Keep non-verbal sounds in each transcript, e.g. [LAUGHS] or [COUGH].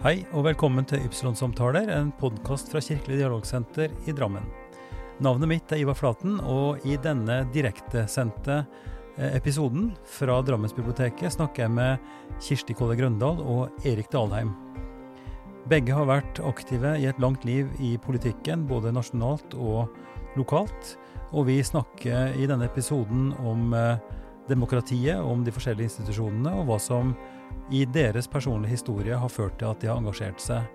Hei og velkommen til Ypsilon-samtaler, en podkast fra Kirkelig dialogsenter i Drammen. Navnet mitt er Ivar Flaten, og i denne direktesendte eh, episoden fra Drammensbiblioteket snakker jeg med Kirsti Kolle Grøndal og Erik Dalheim. Begge har vært aktive i et langt liv i politikken, både nasjonalt og lokalt. Og vi snakker i denne episoden om eh, demokratiet, om de forskjellige institusjonene, og hva som i deres personlige historie har ført til at de har engasjert seg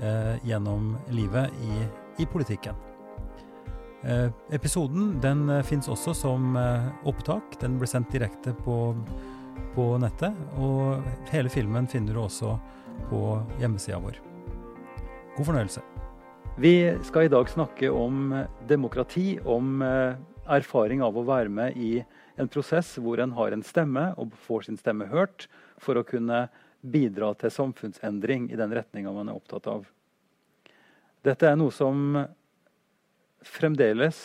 eh, gjennom livet i, i politikken. Eh, episoden den eh, fins også som eh, opptak. Den ble sendt direkte på, på, nettet. Og hele filmen finner du også på hjemmesida vår. God fornøyelse. Vi skal i dag snakke om demokrati, om eh, erfaring av å være med i en prosess hvor en har en stemme og får sin stemme hørt for å kunne bidra til samfunnsendring i den retninga man er opptatt av. Dette er noe som fremdeles,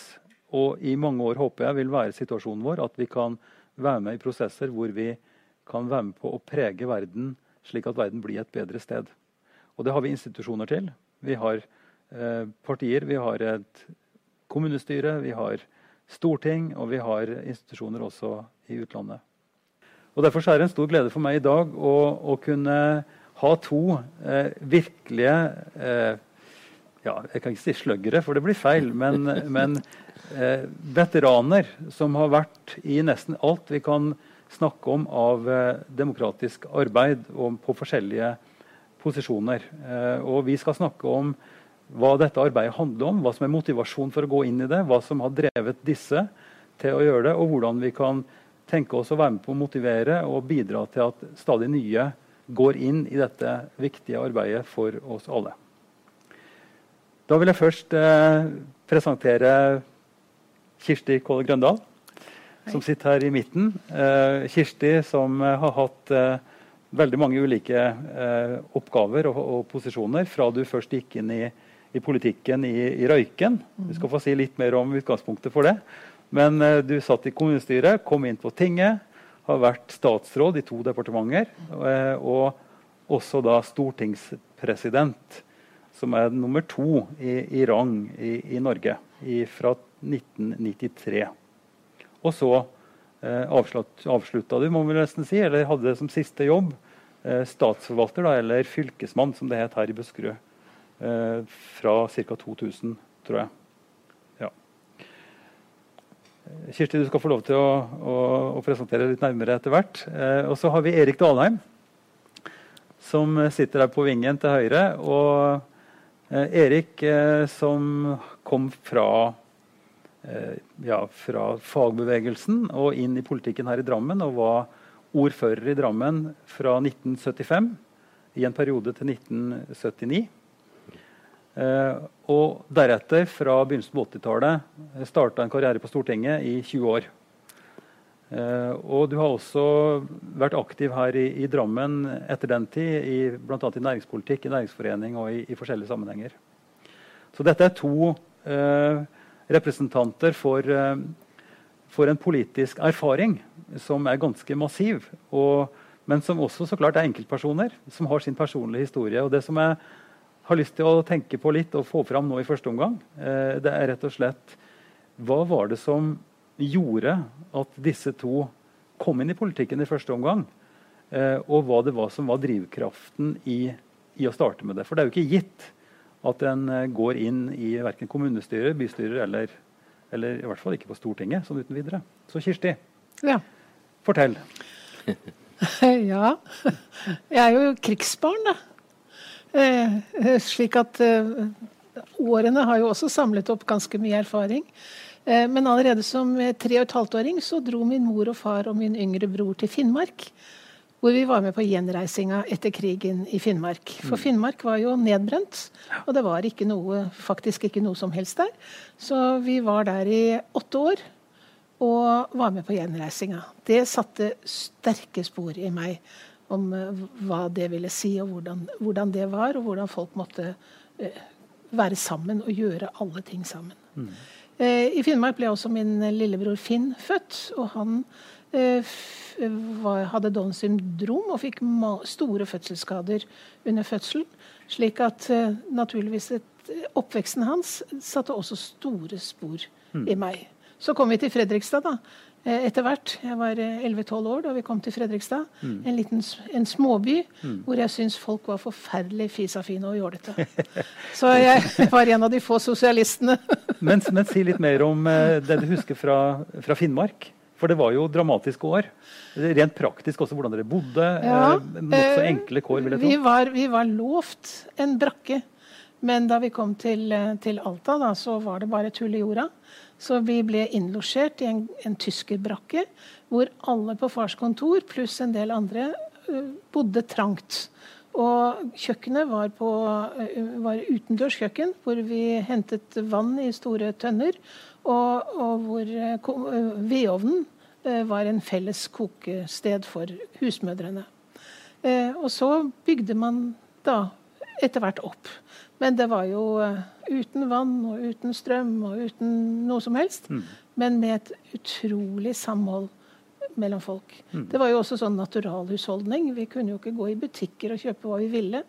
og i mange år håper jeg, vil være situasjonen vår. At vi kan være med i prosesser hvor vi kan være med på å prege verden slik at verden blir et bedre sted. Og det har vi institusjoner til. Vi har eh, partier, vi har et kommunestyre, vi har storting, og vi har institusjoner også i utlandet. Og Derfor er det en stor glede for meg i dag å, å kunne ha to eh, virkelige eh, ja, Jeg kan ikke si sluggere, for det blir feil, men, [LAUGHS] men eh, veteraner som har vært i nesten alt vi kan snakke om av eh, demokratisk arbeid og på forskjellige posisjoner. Eh, og vi skal snakke om hva dette arbeidet handler om, hva som er motivasjon for å gå inn i det, hva som har drevet disse til å gjøre det, og hvordan vi kan tenke oss å være med på å motivere og bidra til at stadig nye går inn i dette viktige arbeidet for oss alle. Da vil jeg først eh, presentere Kirsti Kåle Grøndal, som sitter her i midten. Eh, Kirsti som eh, har hatt eh, veldig mange ulike eh, oppgaver og, og, posisjoner fra du først gikk inn i, i politikken i, i Røyken. Vi skal få si litt mer om utgangspunktet for det. Men uh, du satt i kommunestyret, kom inn på tinget, har vært statsråd i to departementer. Uh, og også da stortingspresident, som er nummer to i, i rang i, i Norge i, fra 1993. Og så uh, avslutt, avslutta du, må vi nesten si, eller hadde det som siste jobb, statsforvalter, da, eller fylkesmann, som det het her i Buskerud, fra ca. 2000, tror jeg. Kirsti, du skal få lov til å, å, å presentere litt nærmere etter hvert. Eh, og så har vi Erik Dalheim, som sitter her på vingen til høyre. Og eh, Erik eh, som kom fra, eh, ja, fra fagbevegelsen og inn i politikken her i Drammen. Og var ordfører i Drammen fra 1975 i en periode til 1979. Uh, og deretter, fra begynnelsen på 80-tallet, eh, starta en karriere på Stortinget i 20 år. Uh, og du har også vært aktiv her i, i Drammen etter den tid, i, bl.a. i næringspolitikk, i næringsforening og i, i, forskjellige sammenhenger. Så dette er to eh, representanter for, for, en politisk erfaring som er ganske massiv. Og, men som også så klart er enkeltpersoner som har sin personlige historie. og det som er har lyst til å tenke på litt og få fram nå i første omgang, eh, det er rett og slett Hva var det som gjorde at disse to kom inn i politikken i første omgang? Eh, og hva det var som var drivkraften i, i å starte med det. For det er jo ikke gitt at en eh, går inn i verken kommunestyrer, bystyrer eller, eller i hvert fall ikke på Stortinget sånn uten videre. Så Kirsti, ja. fortell. [LAUGHS] ja. Jeg er jo krigsbarn, da. Eh, eh, slik at eh, årene har jo også samlet opp ganske mye erfaring. Men allerede som tre og et halvt åring så dro min mor og far og min yngre bror til Finnmark. Hvor vi var med på gjenreisinga etter krigen i Finnmark. For mm. Finnmark var jo nedbrent, og det var ikke noe, faktisk ikke noe som helst der. Så vi var der i åtte år og var med på gjenreisinga. Det satte sterke spor i meg om uh, hva det ville si, og hvordan, hvordan, det var, og hvordan folk måtte uh, være sammen og gjøre alle ting sammen. Mm. Uh, I Finnmark ble også min lillebror Finn født, og han eh, var, hadde Downs syndrom og fikk store fødselsskader under fødselen. Slik at eh, naturligvis et, oppveksten hans satte også store spor mm. i meg. Så kom vi til Fredrikstad da, eh, etter hvert. Jeg var 11-12 eh, år da vi kom til Fredrikstad. Mm. En liten en småby mm. hvor jeg syns folk var forferdelig fisafine og jålete. [LAUGHS] Så jeg var en av de få sosialistene. [LAUGHS] men, men, si litt mer om det du husker fra, fra Finnmark. For det var jo dramatiske år. Rent praktisk også hvordan dere bodde. Ja, eh, Nokså eh, enkle kår, vil jeg tro. Vi var, vi var, lovt en brakke. Men da vi kom til, eh, til Alta, da, så var det bare tull i jorda. Så vi ble innlosjert i en, en tyskerbrakke hvor alle på fars kontor pluss en del andre bodde trangt. Og kjøkkenet var, på, var utendørs kjøkken, hvor vi hentet vann i store tønner. Og, og hvor vedovnen var en felles kokested for husmødrene. Og så bygde man da etter hvert opp. Men det var jo eh, uten vann og uten strøm og uten noe som helst. Mm. Men med et utrolig samhold mellom folk. Mm. Det var jo også sånn naturalhusholdning. Vi kunne jo ikke gå i butikker og kjøpe hva vi ville.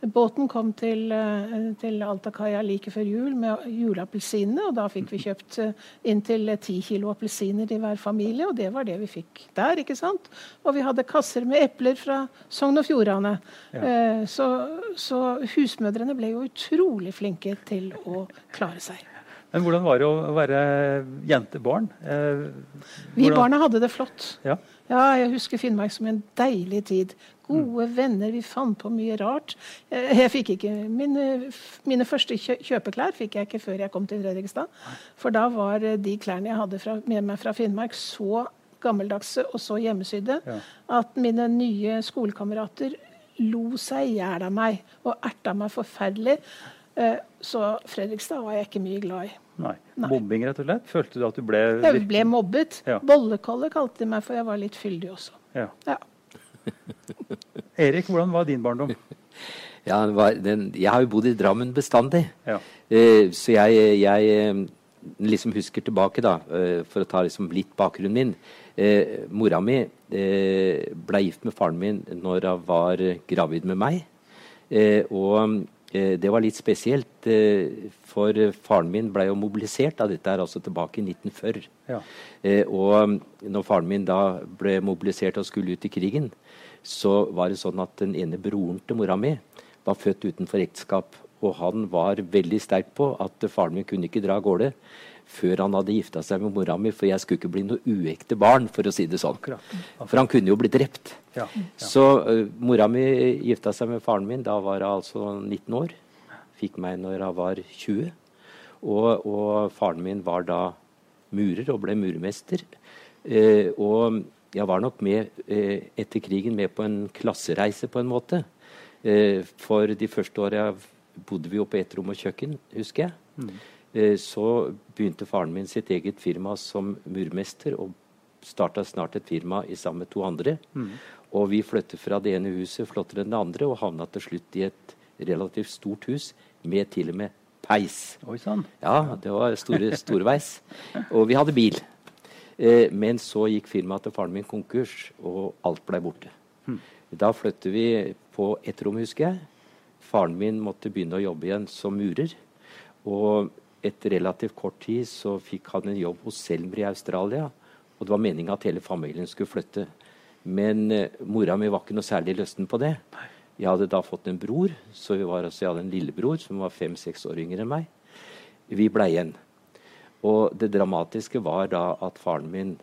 Båten kom til, eh, til Altakaia like før jul med juleappelsinene. Og da fikk vi kjøpt eh, inntil ti kilo appelsiner i hver familie, og det var det vi fikk der. ikke sant? Og vi hadde kasser med epler fra Sogn og Fjordane. Ja. Eh, så, så husmødrene ble jo utrolig flinke til å klare seg. Men hvordan var det å være jentebarn? Vi barna hadde det flott. Ja. ja. jeg husker Finnmark som en deilig tid. Gode venner. Vi fant på mye rart. Eh, jeg fikk ikke mine, mine, første kjøpeklær fikk jeg ikke før jeg kom til Fredrikstad. For da var eh, de klærne jeg hadde fra, med meg fra Finnmark, så gammeldagse og så hjemmesydde ja. at mine nye skolekamerater lo seg i hjel av meg og erta meg forferdelig. Eh, så Fredrikstad var jeg ikke mye glad i. Nei. Nei. Mobbing, rett og slett? Følte du at du ble Jeg ble mobbet. Ja. Bollekolle kalte de meg, for jeg var litt fyldig også. Ja. ja. [LAUGHS] Erik, hvordan var din barndom? Ja, den, Jeg har jo bodd i Drammen bestandig. Ja. Eh, så jeg, jeg, eh, liksom husker tilbake, da, eh, for å ta liksom litt bakgrunnen min. Eh, mora mi eh, ble gift med faren min når hun var gravid med meg. Eh, og det var litt spesielt, for faren min ble jo mobilisert. av Dette er altså tilbake i 1940. Ja. og når faren min da ble mobilisert og skulle ut i krigen, så var det sånn at den ene broren til mora mi var født utenfor ekteskap. Og han var veldig sterk på at faren min kunne ikke dra av gårde før han hadde gifta seg med mora mi, for jeg skulle ikke bli noe uekte barn, for å si det sånn. For han kunne jo bli drept. Ja, ja. Så uh, mora mi gifta seg med faren min. Da var hun altså 19 år. Fikk meg når hun var 20. Og, og faren min var da murer og ble murmester. Uh, og jeg var nok med uh, etter krigen med på en klassereise, på en måte. Eh, for de første åra bodde vi jo på ett rom og kjøkken, husker jeg. Mm. Eh, så begynte faren min sitt eget firma som murmester, og starta snart et firma i sammen med to andre. Mm. Og vi flyttet fra det ene huset flottere enn det andre, og havna til slutt i et relativt stort hus med til og med peis. Oi, sann. Ja, det var store, storveis. Og vi hadde bil. Eh, men så gikk firmaet til faren min konkurs, og alt ble borte. Mm. Da flyttet vi på ett rom, husker jeg. Faren min måtte begynne å jobbe igjen som murer. Og etter relativt kort tid så fikk han en jobb hos Selmer i Australia. Og det var meninga at hele familien skulle flytte. Men eh, mora mi var ikke noe særlig lysten på det. Jeg hadde da fått en bror, så vi var, altså, jeg hadde en lillebror som var fem-seks år yngre enn meg. Vi blei igjen. Og det dramatiske var da at faren min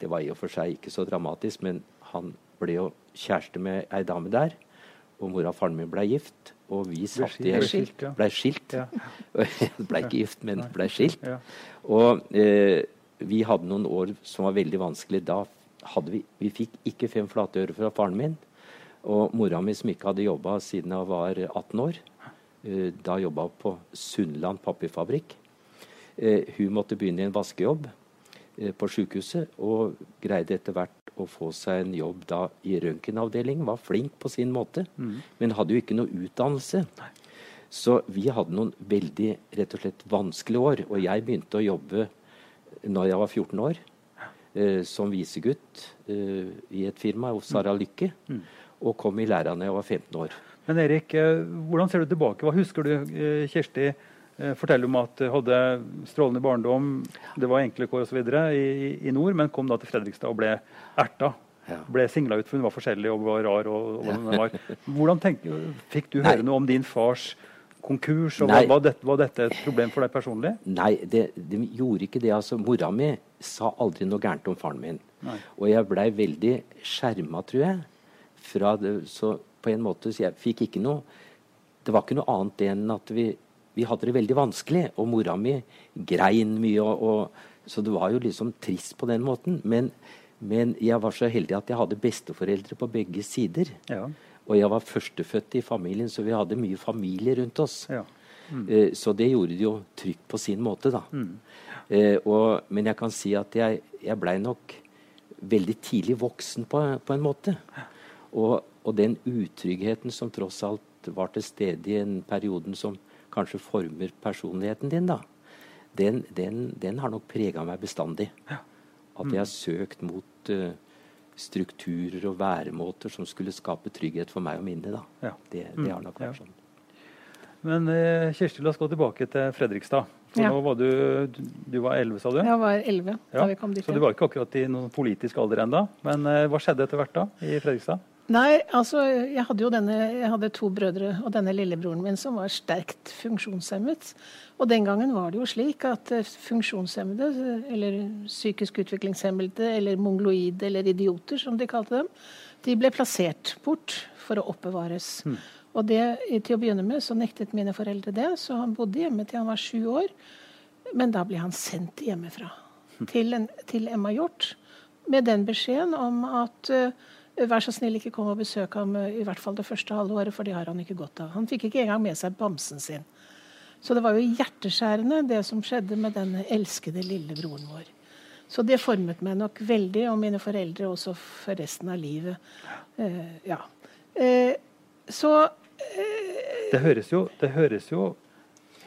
Det var i og for seg ikke så dramatisk, men han ble jo kjæreste med ei dame der. Og mora og faren min ble gift, og vi satt i Ble skilt. Ja. Ble skilt. Ja. [LAUGHS] ble ikke gift, men ble skilt. Ja. Og eh, vi hadde noen år som var veldig vanskelig. Da hadde vi Vi fikk ikke fem flate øre fra faren min. Og mora mi, som ikke hadde jobba siden hun var 18 år, eh, da jobba hun på Sunnland papirfabrikk. Eh, hun måtte begynne i en vaskejobb eh, på sykehuset, og greide etter hvert å få seg en jobb da i røntgenavdelingen. Var flink på sin måte, mm. men hadde jo ikke noe utdannelse. Så vi hadde noen veldig rett og slett vanskelige år. Og jeg begynte å jobbe når jeg var 14 år. eh, som visegutt eh, i et firma hos Sara Lykke. Mm. Og kom i læra da jeg var 15 år. Men Erik, eh, hvordan ser du tilbake? Hva husker du, eh, Kjersti? Eh, forteller om at du hadde strålende barndom, det var enkle kår osv. I, i nord, men kom da til Fredrikstad og ble erta. Ja. Ble singla ut for hun var forskjellig og var rar. og, og ja. var. [LAUGHS] Hvordan tenk, Fikk du høre Nei. noe om din fars konkurs? og var, var, dette, var, dette, et problem for deg personlig? Nei, det, det gjorde ikke det. altså Mora mi sa aldri noe gærent om faren min. Nei. Og jeg blei veldig skjerma, tror jeg. Fra det, så på en måte, så jeg fikk ikke noe Det var ikke noe annet enn at vi, vi hadde det veldig vanskelig. Og mora mi grein mye. Og, og, så det var jo liksom trist på den måten. Men, men, jeg var så heldig at jeg hadde besteforeldre på begge sider. Ja. Og jeg var førstefødt i familien, så vi hadde mye familie rundt oss. Ja. Mm. Eh, så det gjorde det jo trygt på sin måte, da. Mm. Eh, og, men jeg kan si at jeg, jeg blei nok veldig tidlig voksen på, på en måte. Og, og, den utryggheten som tross alt var til stede i en perioden som kanskje former personligheten din, da, den, den, den har nok prega meg bestandig. Ja. Mm. At jeg har søkt mot uh, strukturer og væremåter som skulle skape trygghet for meg og mine. da. Ja. Det, det, har nok vært sånn. Men uh, Kjersti, la oss gå tilbake til Fredrikstad. For ja. nå var du, du var 11, sa du? Jeg var 11 da vi kom dit. Så du var ikke akkurat i noen politisk alder ennå. Men uh, hva skjedde etter hvert da i Fredrikstad? Nei, altså jeg hadde jo denne, jeg hadde to brødre og denne lillebroren min som var sterkt funksjonshemmet. Og den gangen var det jo slik at eh, funksjonshemmede, eller psykisk utviklingshemmede, eller mongloide, eller idioter som de kalte dem, de ble plassert bort for å oppbevares. Mm. Og det, til å begynne med så nektet mine foreldre det, så han bodde hjemme til han var sju år. Men da ble han sendt hjemmefra mm. til, en, til Emma Hjort med den beskjeden om at uh, Vær så snill, ikke kom og besøk ham eh, i hvert fall det første halve året, for det har han ikke godt av. Han fikk ikke engang med seg bamsen sin. Så det var jo hjerteskjærende, det som skjedde med den elskede lillebroren vår. Så det formet meg nok veldig, og mine foreldre også for resten av livet. Uh, ja. Uh, så uh, det, høres jo, det høres jo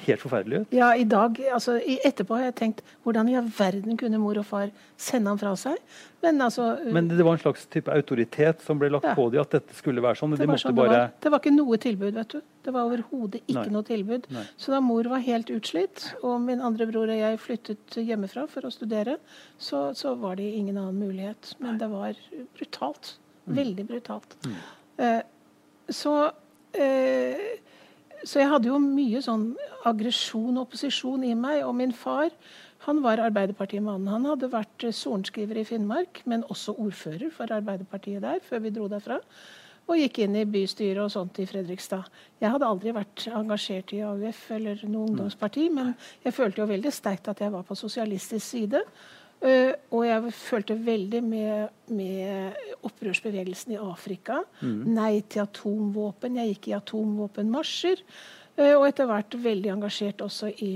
helt forferdelig ut. Ja, i dag, altså Etterpå har jeg tenkt hvordan i all verden kunne mor og far sende ham fra seg? Men altså Men det var en slags type autoritet som ble lagt ja. på dem, at dette skulle være sånn? Det, de sånn bare... det, var. det var ikke noe tilbud, vet du. Det var overhodet ikke Nei. noe tilbud. Nei. Så da mor var helt utslitt, og min andre bror og jeg flyttet hjemmefra for å studere, så, så var det ingen annen mulighet. Men det var brutalt. Mm. Veldig brutalt. Mm. Eh, så eh, så jeg hadde jo mye sånn aggresjon og opposisjon i meg. Og min far han var Arbeiderpartimannen. Han hadde vært sorenskriver i Finnmark, men også ordfører for Arbeiderpartiet der før vi dro derfra. Og gikk inn i bystyret og sånt i Fredrikstad. Jeg hadde aldri vært engasjert i AUF eller noe ungdomsparti, men jeg følte jo veldig sterkt at jeg var på sosialistisk side. Uh, og jeg følte veldig med, med opprørsbevegelsen i Afrika. Mm. Nei til atomvåpen. Jeg gikk i atomvåpenmarsjer. Uh, og etter hvert veldig engasjert også i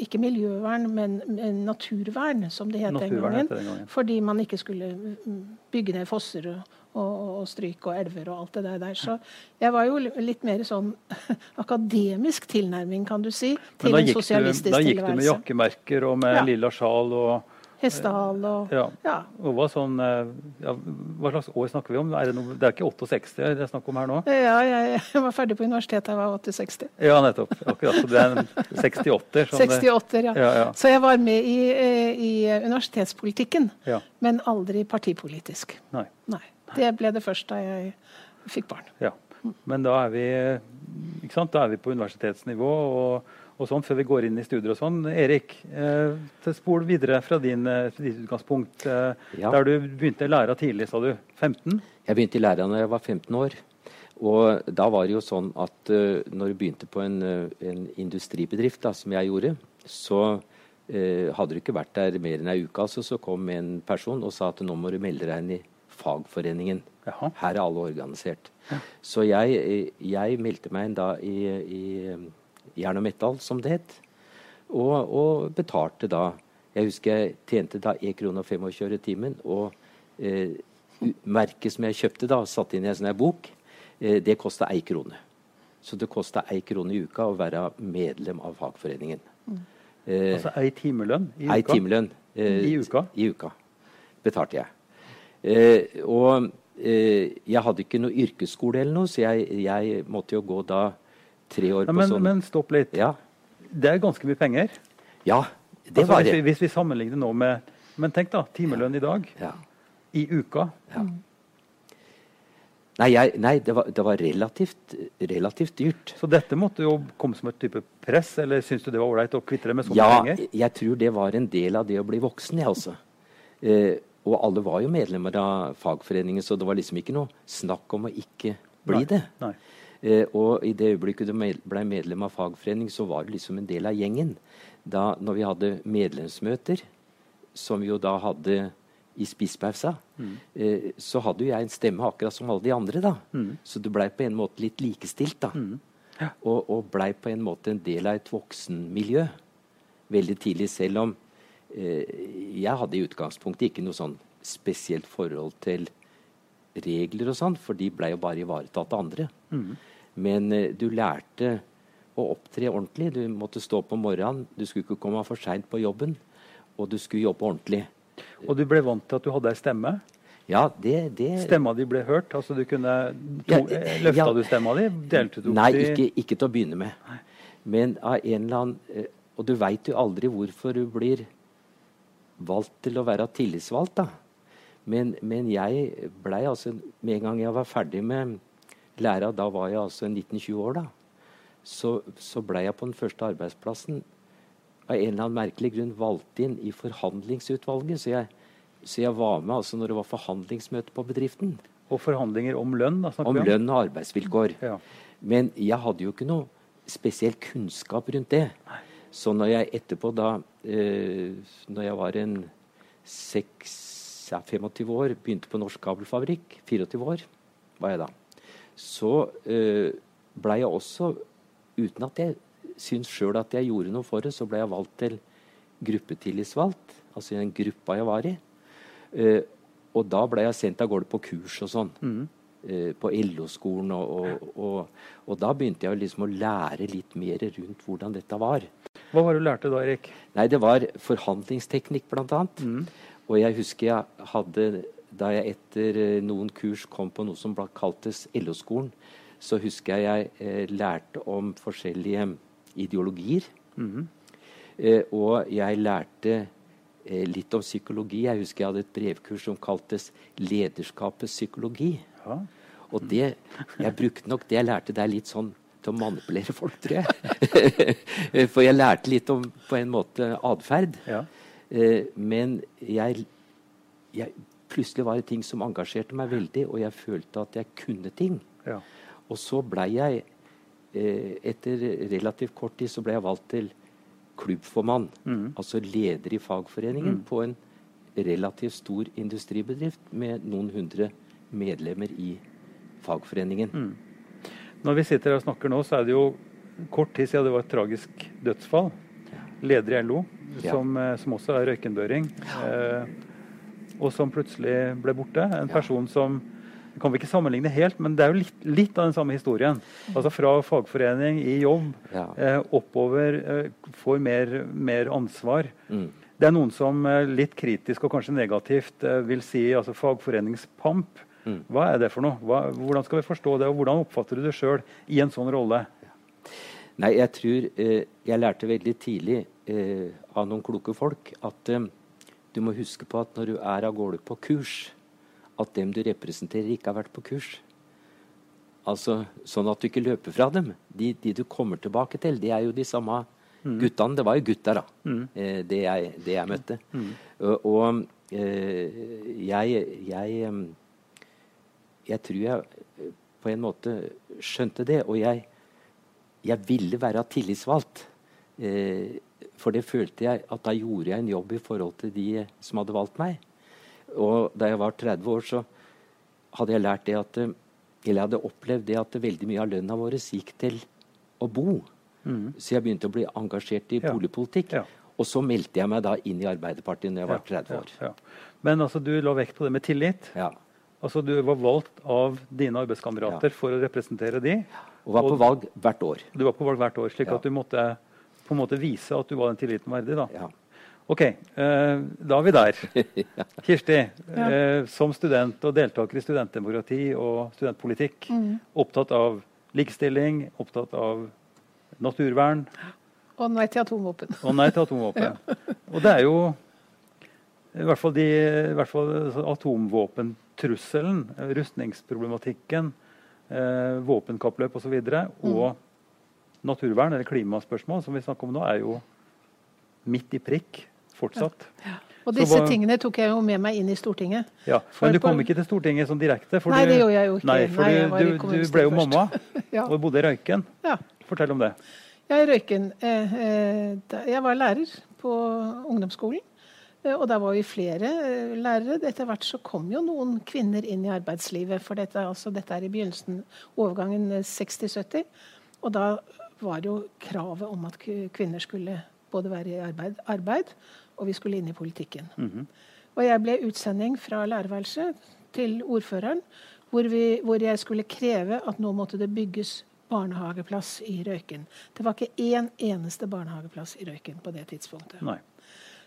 ikke miljøvern, men, men, naturvern, som det het den gangen. Den gangen. Fordi man ikke skulle mm, bygge ned fosser og, og, og stryk og elver og alt det der. Så jeg var jo litt mer sånn [LAUGHS] akademisk tilnærming, kan du si, til en sosialistisk tilværelse. Da gikk du med jakkemerker og med ja. lilla sjal og Hestehale og ja. ja. Hva, sånn, eh, ja, hva slags år snakker vi om? Er det, noe, det, er ikke 68 det er snakk om her nå? Ja, jeg, jeg var ferdig på universitetet da jeg var 80-60. Ja, nettopp. Akkurat. Så det er en 68 sånn 68 ja. Så jeg var med i, eh, i universitetspolitikken, men aldri partipolitisk. Nei. Nei. Det ble det først da jeg fikk barn. Ja. Men da er vi? Da er vi på universitetsnivå. og og sånn, før vi går inn i studier og sånn. Erik, eh, spol videre fra din, eh, ditt utgangspunkt. Eh, ja. Der du begynte i læra tidlig, sa du. 15? Jeg begynte i læra da jeg var 15 år. Og da var det jo sånn at uh, når du begynte på en, uh, en industribedrift, da, som jeg gjorde, så uh, hadde du ikke vært der mer enn ei uke. Altså, så kom en person og sa at nå må du melde deg inn i fagforeningen. Jaha. Her er alle organisert. Ja. Så jeg, jeg, meldte meg inn da i, i jern og metall, som det het. Og, og, betalte da Jeg husker jeg tjente da 1 krone og 25 timen. Og eh, merket som jeg kjøpte da, satt inn i en sånn bok, eh, det kosta 1 krone. Så det kosta 1 krone i uka å være medlem av fagforeningen. Mm. Eh, altså ei timelønn i uka? Ei timelønn eh, I uka? I uka. betalte jeg. Eh, og eh, jeg hadde ikke noe yrkesskole eller noe, så jeg, jeg måtte jo gå da tre år Ja, på sånn men stopp litt. Ja, Det er ganske mye penger. ja det Altså, var hvis, det. vi, hvis vi sammenligner nå med Men tenk, da. Timelønn i dag. Ja. I uka. Nei, jeg, nei det, var, det var relativt, relativt dyrt. Så dette måtte jo komme som et type press, eller syns du det var ålreit å kvitte deg med så Ja, penger? jeg tror det var en del av det å bli voksen, jeg også. Eh, og alle var jo medlemmer av fagforeningen, så det var liksom ikke noe snakk om å ikke bli Nei, det. nei. Eh, og i det øyeblikket du ble medlem av fagforening, så var du liksom en del av gjengen. Da når vi hadde medlemsmøter, som vi jo da hadde i spisspausa, eh, så hadde jo jeg en stemme akkurat som alle de andre, da. Så du blei på en måte litt likestilt, da. Og, og blei på en måte en del av et voksenmiljø veldig tidlig, selv om eh, jeg hadde i utgangspunktet ikke noe sånn spesielt forhold til regler og sånn, for de blei jo bare ivaretatt av andre. Men eh, du lærte å opptre ordentlig. Du måtte stå på morgenen, du skulle ikke komme for seint på jobben, og du skulle jobbe ordentlig. Og du ble vant til at du hadde ei stemme. Ja, det, det Stemma di ble hørt. altså du kunne, to, Ja, eh, Løfta ja. du stemma di? Delte du opp Nei, ikke, ikke til å begynne med. Men av en eller annen eh, Og du veit jo aldri hvorfor du blir valgt til å være tillitsvalgt, da. Men, men jeg blei altså Med en gang jeg var ferdig med læra, da var jeg altså 19-20 år, da. Så, så blei jeg på den første arbeidsplassen av en eller annen merkelig grunn valgt inn i forhandlingsutvalget. Så jeg, så jeg var med altså når det var forhandlingsmøte på bedriften. Og forhandlinger om lønn? da snakker Om vi om. lønn og arbeidsvilkår. Ja. Men jeg hadde jo ikke noe spesiell kunnskap rundt det. Så når jeg etterpå da eh, Når jeg var en 6, ja, 25 år, begynte på Norsk Kabelfabrikk, 24 år var jeg da, så eh, blei jeg også, uten at jeg syns sjøl at jeg gjorde noe for det, så ble jeg valgt til gruppetillitsvalgt, altså i den gruppa jeg var i. Eh, og da ble jeg sendt av gårde på kurs og sånn. Mm. på LO-skolen. Og, og, og, og da begynte jeg liksom å lære litt mer rundt hvordan dette var. Hva var det du lærte da, Erik? Nei, det var forhandlingsteknikk, blant annet. Og jeg husker jeg hadde Da jeg etter eh, noen kurs kom på noe som ble kaltes LO-skolen, så husker jeg jeg eh, lærte om forskjellige ideologier. Eh, og jeg lærte litt om psykologi. Jeg husker jeg hadde et brevkurs som kaltes 'Lederskapets psykologi'. Ja. Og det, jeg brukte nok det jeg lærte der litt sånn til å manipulere folk, tror jeg. [LAUGHS] For jeg lærte litt om på en måte atferd. Ja. Men jeg, jeg Plutselig var det ting som engasjerte meg veldig, og jeg følte at jeg kunne ting. Ja. Og så blei jeg eh, Etter relativt kort tid så ble jeg valgt til klubbformann. Altså leder i fagforeningen på en relativt stor industribedrift med noen hundre medlemmer i fagforeningen. Når vi sitter her og snakker nå, så er det jo kort tid siden det var et tragisk dødsfall. Leder i LO, Ja. som, eh, som også er røykenbøring. Eh, og som plutselig ble borte. En person som kan vi ikke sammenligne helt, men det er jo litt, litt av den samme historien. Altså Fra fagforening i jobb Ja. eh, oppover, eh, får mer, mer ansvar. Mm. Det er noen som eh, litt kritisk og kanskje negativt eh, vil si altså fagforeningspamp. Mm. Hva er det for noe? Hva, hvordan skal vi forstå det, og hvordan oppfatter du det sjøl i en sånn rolle? Nei, jeg tror eh, jeg lærte veldig tidlig eh, av noen kloke folk at du må huske på at når du er av gårde på kurs, at dem du representerer, ikke har vært på kurs. Altså sånn at du ikke løper fra dem. De, de du kommer tilbake til, de er jo de samme guttene. Det var jo gutter, da, eh, det, jeg, det jeg møtte. Og, og eh, jeg, jeg Jeg tror jeg eh, på en måte skjønte det. Og jeg, jeg ville være tillitsvalgt. Eh, for det følte jeg at da gjorde jeg en jobb i forhold til de som hadde valgt meg. Og da jeg var 30 år, så hadde jeg lært det at eh, Eller jeg hadde opplevd det at veldig mye av lønna vår gikk til å bo. Så jeg begynte å bli engasjert i Ja. boligpolitikk. Ja. Og så meldte jeg meg da inn i Arbeiderpartiet når jeg var 30 år. Ja, ja. Men altså, du la vekt på det med tillit. Ja. Altså, Du var valgt av dine arbeidskamerater for å representere de. Og var på Og- valg hvert år. Du var på valg hvert år, slik Ja. at du måtte på en måte vise at du var den tilliten verdig. da. Ja. Ok, eh, da er vi der. [LAUGHS] Kirsti, ja. eh, som student og deltaker i studentdemokrati og studentpolitikk, mm. opptatt av likestilling, opptatt av naturvern. Og nei til atomvåpen. Og nei til atomvåpen. [LAUGHS] ja. Og det er jo i hvert fall, de, i hvert fall atomvåpentrusselen, rustningsproblematikken, eh, våpenkappløp osv. Og, så videre, og naturvern, eller klimaspørsmål, som vi snakker om nå, er jo midt i prikk fortsatt. Ja. Og disse var, tingene tok jeg jo med meg inn i Stortinget. Ja, Men du kom ikke til Stortinget sånn direkte? nei, det gjorde jeg jo ikke. Nei, for nei, du, du, du, ble jo mamma [LAUGHS] ja. og bodde i Røyken. Ja. Fortell om det. Ja, i Røyken. Eh, eh, jeg var lærer på ungdomsskolen. Eh, og da var vi flere lærere. Etter hvert så kom jo noen kvinner inn i arbeidslivet. For dette, altså, dette er i begynnelsen, overgangen 60-70. Og da var jo kravet om at kvinner skulle både være i arbeid, arbeid og vi skulle inn i politikken. Mm -hmm. Og jeg ble utsending fra lærerværelset til ordføreren, hvor, vi, hvor, jeg skulle kreve at nå måtte det bygges barnehageplass i Røyken. Det var ikke én eneste barnehageplass i Røyken på det tidspunktet. Nei.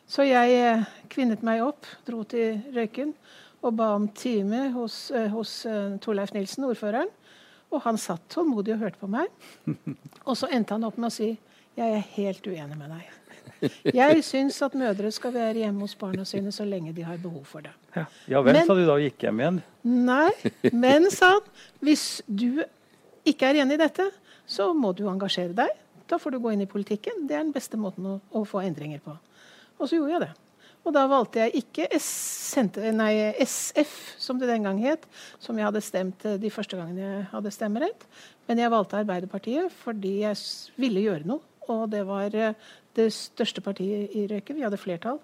Så jeg eh, kvinnet meg opp, dro til Røyken og ba om time hos, eh, hos uh, Torleif Nilsen, ordføreren. Og han satt tålmodig og hørte på meg. Og så endte han opp med å si jeg er helt uenig med deg. Jeg syns at mødre skal være hjemme hos barna sine så lenge de har behov for det. Ja, ja vel, men, sa du da og gikk hjem igjen? Nei, men sa han, hvis du ikke er enig i dette, så må du engasjere deg. Da får du gå inn i politikken. Det er den beste måten å, å få endringer på. Og så gjorde jeg det. Og da valgte jeg ikke SF, som det den gang het, som jeg hadde stemt eh, de første gangene jeg hadde stemmerett. Men jeg valgte Arbeiderpartiet fordi jeg ville gjøre noe. Og det var eh, det største partiet i Røyken. Vi hadde flertall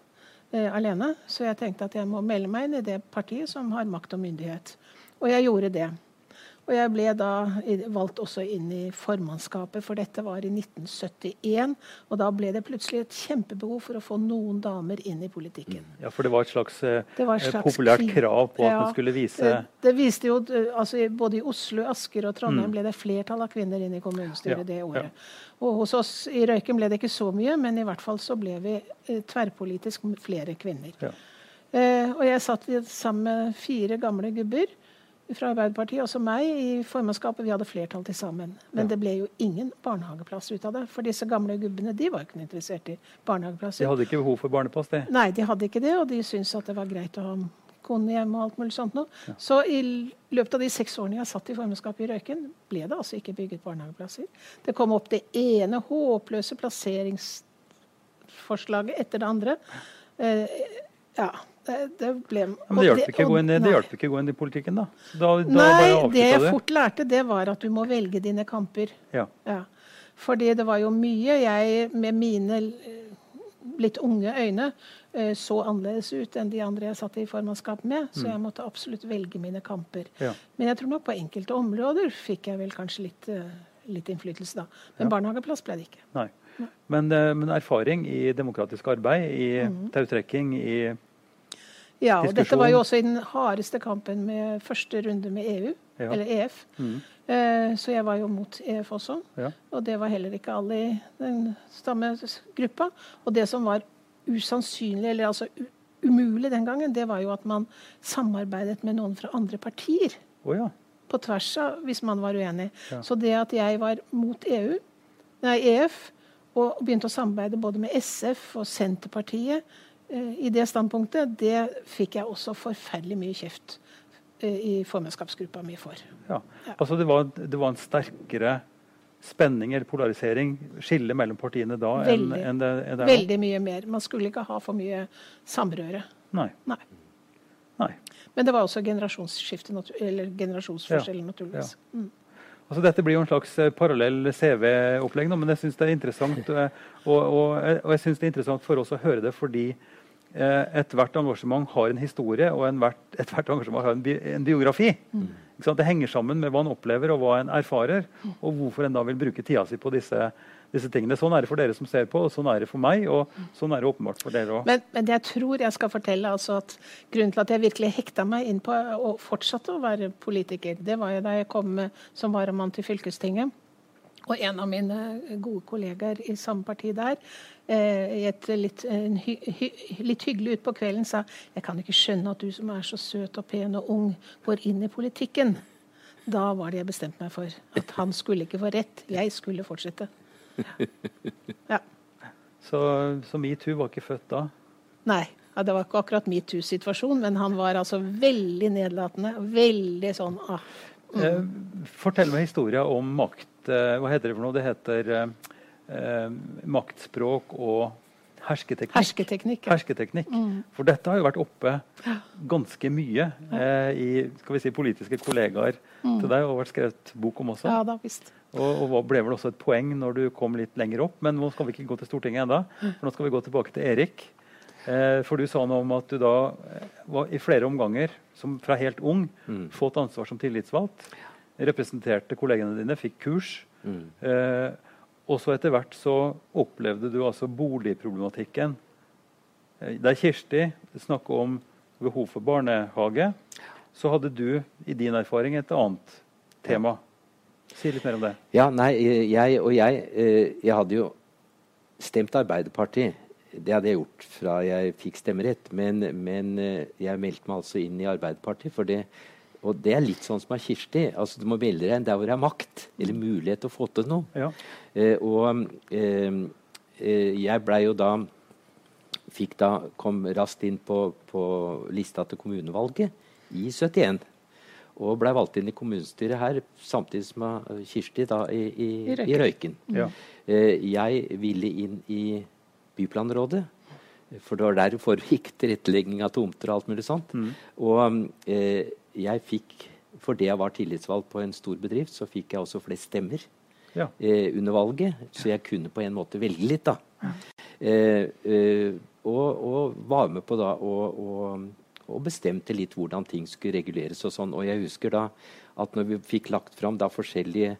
eh, alene. Så jeg tenkte at jeg må melde meg inn i det partiet som har makt og myndighet. Og jeg gjorde det. Og jeg ble da valgt også inn i formannskapet, for dette var i 1971. Og da ble det plutselig et kjempebehov for å få noen damer inn i politikken. Mm. Ja, For det var et slags, eh, var et slags populært krav på at ja, man skulle vise det, det, viste jo, altså Både i Oslo, Asker og Trondheim mm. ble det flertall av kvinner inn i kommunestyret ja, det året. Ja. Og hos oss i Røyken ble det ikke så mye, men i hvert fall så ble vi eh, tverrpolitisk flere kvinner. Ja. Eh, og jeg satt sammen med fire gamle gubber fra Arbeiderpartiet, også meg, i formannskapet. Vi hadde flertall til sammen. Men ja. det ble jo ingen barnehageplass ut av det. For disse gamle gubbene de var jo ikke interessert i barnehageplasser. De hadde ikke behov for barnepass? det? Nei, de hadde ikke det. Og de syntes at det var greit å ha kone hjemme og alt mulig sånt noe. Ja. Så i løpet av de seks årene jeg satt i formannskapet i Røyken, ble det altså ikke bygget barnehageplasser. Det kom opp det ene håpløse plasseringsforslaget etter det andre. Eh, ja, det ble Men det hjalp ikke, ikke, å gå inn i politikken, da? da, da nei, det jeg fort lærte, det var at du må velge dine kamper. Ja. ja. Fordi det var jo mye jeg med mine litt unge øyne eh, så annerledes ut enn de andre jeg satt i formannskap med. Så mm. jeg måtte absolutt velge mine kamper. Ja. Men jeg tror nok på enkelte områder fikk jeg vel kanskje litt, eh, litt innflytelse da. Men ja. barnehageplass ble det ikke. Nei. Men, eh, men, erfaring i demokratisk arbeid, i mm. tautrekking, i ja, og dette var jo også i den hardeste kampen med første runde med EU, ja. eller EF. Mm. Eh, så jeg var jo mot EF også. Ja. Og det var heller ikke alle i den stammegruppa. Og det som var usannsynlig, eller altså umulig den gangen, det var jo at man samarbeidet med noen fra andre partier. Oh, ja. På tvers av, hvis man var uenig. Så det at jeg var mot EU, nei, EF, og begynte å samarbeide både med SF og Senterpartiet i det standpunktet, det fikk jeg også forferdelig mye kjeft eh, i formannskapsgruppa mi for. Ja, altså det var, det var, en sterkere spenning eller polarisering, skille mellom partiene da veldig, enn, enn det, er nå? Veldig mye mer. Man skulle ikke ha for mye samrøre. Nei. Nei. Nei. Men det var også generasjonsskifte, eller generasjonsforskjell, ja, naturligvis. Ja. Mm. Altså, dette blir jo en slags eh, parallell CV-opplegg, men jeg syns det er interessant og, og, og jeg synes det er interessant for oss å høre det fordi Eh, ethvert engasjement har en historie, og ethvert engasjement har en, bi en biografi. Mm. Det henger sammen med hva en opplever og hva en erfarer, og hvorfor en da vil bruke tida si på disse, disse, tingene. Sånn er det for dere som ser på, og sånn er det for meg, og sånn er det åpenbart for dere også. Men, men, jeg tror jeg skal fortelle altså at grunnen til at jeg virkelig hekta meg inn på og fortsatte å være politiker, det var jo da jeg kom som varamann til fylkestinget. Og en av mine gode kollegaer i samme parti der, eh, i et litt, hy, hy, litt hyggelig utpå kvelden, sa jeg kan ikke skjønne at du som er så søt og pen og ung, går inn i politikken. Da var det jeg bestemte meg for. At han skulle ikke få rett. Jeg skulle fortsette. Ja. Så, så metoo var ikke født da? Nei. Ja, det var ikke akkurat metoo-situasjon, men han var altså veldig nedlatende. Veldig sånn ah. mm. eh, Fortell meg historia om makt. Eh, hva heter det for noe? Det heter eh, eh maktspråk og hersketeknikk. Hersketeknikk. Ja. hersketeknikk. Mm. For dette har jo vært oppe ganske mye eh, i skal vi si, politiske kollegaer mm. til deg, og vært skrevet bok om også. Ja, da, visst. Og, og ble vel også et poeng når du kom litt lenger opp. Men nå skal vi ikke gå til Stortinget ennå. For nå skal vi gå tilbake til Erik. Eh, for du sa noe om at du da var i flere omganger, som fra helt ung, mm. fått ansvar som tillitsvalgt. Representerte kollegene dine, fikk kurs. Mm. Eh, og så etter hvert så opplevde du altså boligproblematikken. Eh, der Kirsti snakker om behov for barnehage, så hadde du i din erfaring et annet tema. Si litt mer om det. Ja, nei, jeg og jeg eh, Jeg hadde jo stemt Arbeiderpartiet. Det hadde jeg gjort fra jeg fikk stemmerett. Men, men eh, jeg meldte meg altså inn i Arbeiderpartiet. For det, og det er litt sånn som er Kirsti. altså Du må melde deg inn der hvor det er makt, eller mulighet til å få til noe. Ja. Eh, og eh, eh jeg blei jo da Fikk da Kom raskt inn på, på lista til kommunevalget i 71 og ble valgt inn i kommunestyret her samtidig som Kirsti da i, i, I Røyken. I Røyken. Ja. Eh, jeg ville inn i byplanrådet. For det var der det foregikk tilrettelegging av tomter og alt mulig sånt. Mm. Og eh, jeg fikk, fordi jeg var tillitsvalgt på en stor bedrift, så fikk jeg også flest stemmer ja. eh, under valget. Så jeg kunne på en måte velge litt, da. Ja. Eh, eh og, og, var med på da og, og og bestemte litt hvordan ting skulle reguleres. og sånn. Og jeg husker da at når vi fikk lagt fram da forskjellige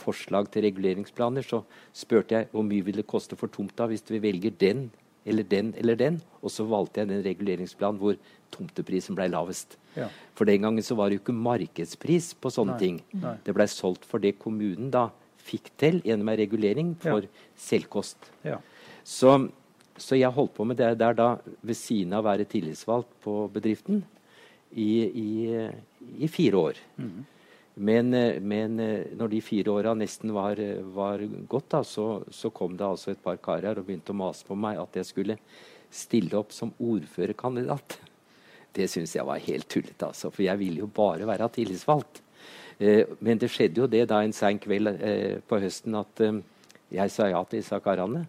forslag til reguleringsplaner, så spurte jeg hvor mye vil det koste for tomta hvis vi velger den eller den eller den. Og så valgte jeg den reguleringsplanen hvor tomteprisen ble lavest. Ja. For den gangen så var det jo ikke markedspris på sånne Nei. ting. Nei. Det blei solgt for det kommunen da fikk til gjennom en regulering for ja. selvkost. Ja. Så så jeg holdt på med det der da ved siden av å være tillitsvalgt på bedriften i, i, i fire år. Mm. Men, men, når de fire åra nesten var, var gått, så, så, kom det altså et par karer og begynte å mase på meg at jeg skulle stille opp som ordførerkandidat. Det syns jeg var helt tullete, altså, for jeg ville jo bare være tillitsvalgt. Eh, men det skjedde jo det da en sein kveld eh, på høsten at eh, jeg sa ja til disse karene.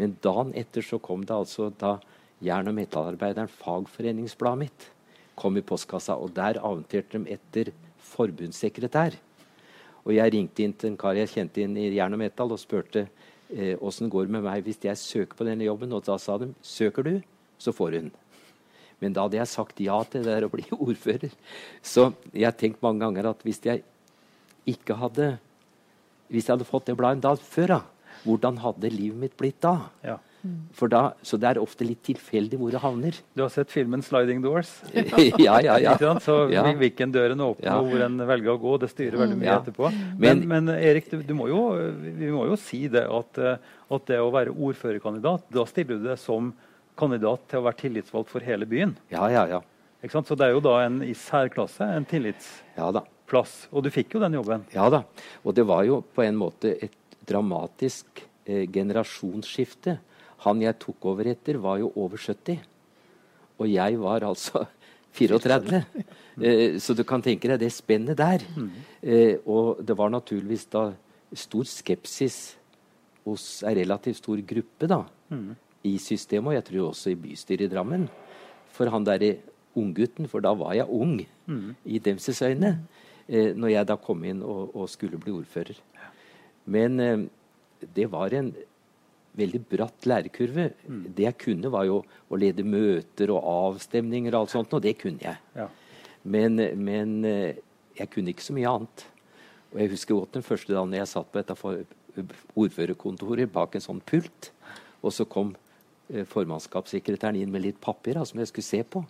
Men dagen etter så kom det altså da jern- og metallarbeideren, fagforeningsbladet mitt, kom i postkassa. Og der avventerte de etter forbundssekretær. Og jeg ringte inn til en kar jeg kjente inn i jern og metall og spurte eh, åssen går det med meg hvis jeg søker på denne jobben. Og da sa de søker du, så får den. Men da hadde jeg sagt ja til det der å bli [LAUGHS] ordfører. Så jeg har tenkt mange ganger at hvis jeg ikke hadde hvis jeg hadde fått det bladet før, da, hvordan hadde livet mitt blitt da? Ja. Da, så det er ofte litt tilfeldig hvor det havner. Du har sett filmen 'Sliding Doors'? [LAUGHS] ja, ja, ja. Så ja. hvilken døren åpner ja. og hvor en velger å gå, det styrer veldig mye ja. etterpå. Men, men, men Erik, du, du må jo, vi må jo si det at, at, det å være ordførerkandidat, da stiller du deg som kandidat til å være tillitsvalgt for hele byen. Ja, ja, ja. Så det er jo da en i særklasse en tillitsplass. Og du fikk jo den jobben. Ja da. Og det var jo på en måte et dramatisk eh, generasjonsskifte. Han jeg tok over etter, var jo over 70. Og jeg var altså [LAUGHS] 34. Eh, så du kan tenke deg det spennet der. Eh, og det var naturligvis da stor skepsis hos en relativt stor gruppe da, i systemet, og jeg tror også i bystyret i Drammen. For han derre unggutten, for da var jeg ung mm. i demses øyne, eh, når jeg da kom inn og, og skulle bli ordfører. Men eh, det var en veldig bratt lærekurve. Mm. Det jeg kunne, var jo å lede møter og avstemninger og alt sånt, og det kunne jeg. Ja. Men, men, eh, jeg kunne ikke så mye annet. Og jeg husker godt den første dagen jeg satt på dette ordførerkontoret bak en sånn pult, og så kom eh, formannskapssekretæren inn med litt papir som jeg skulle se på.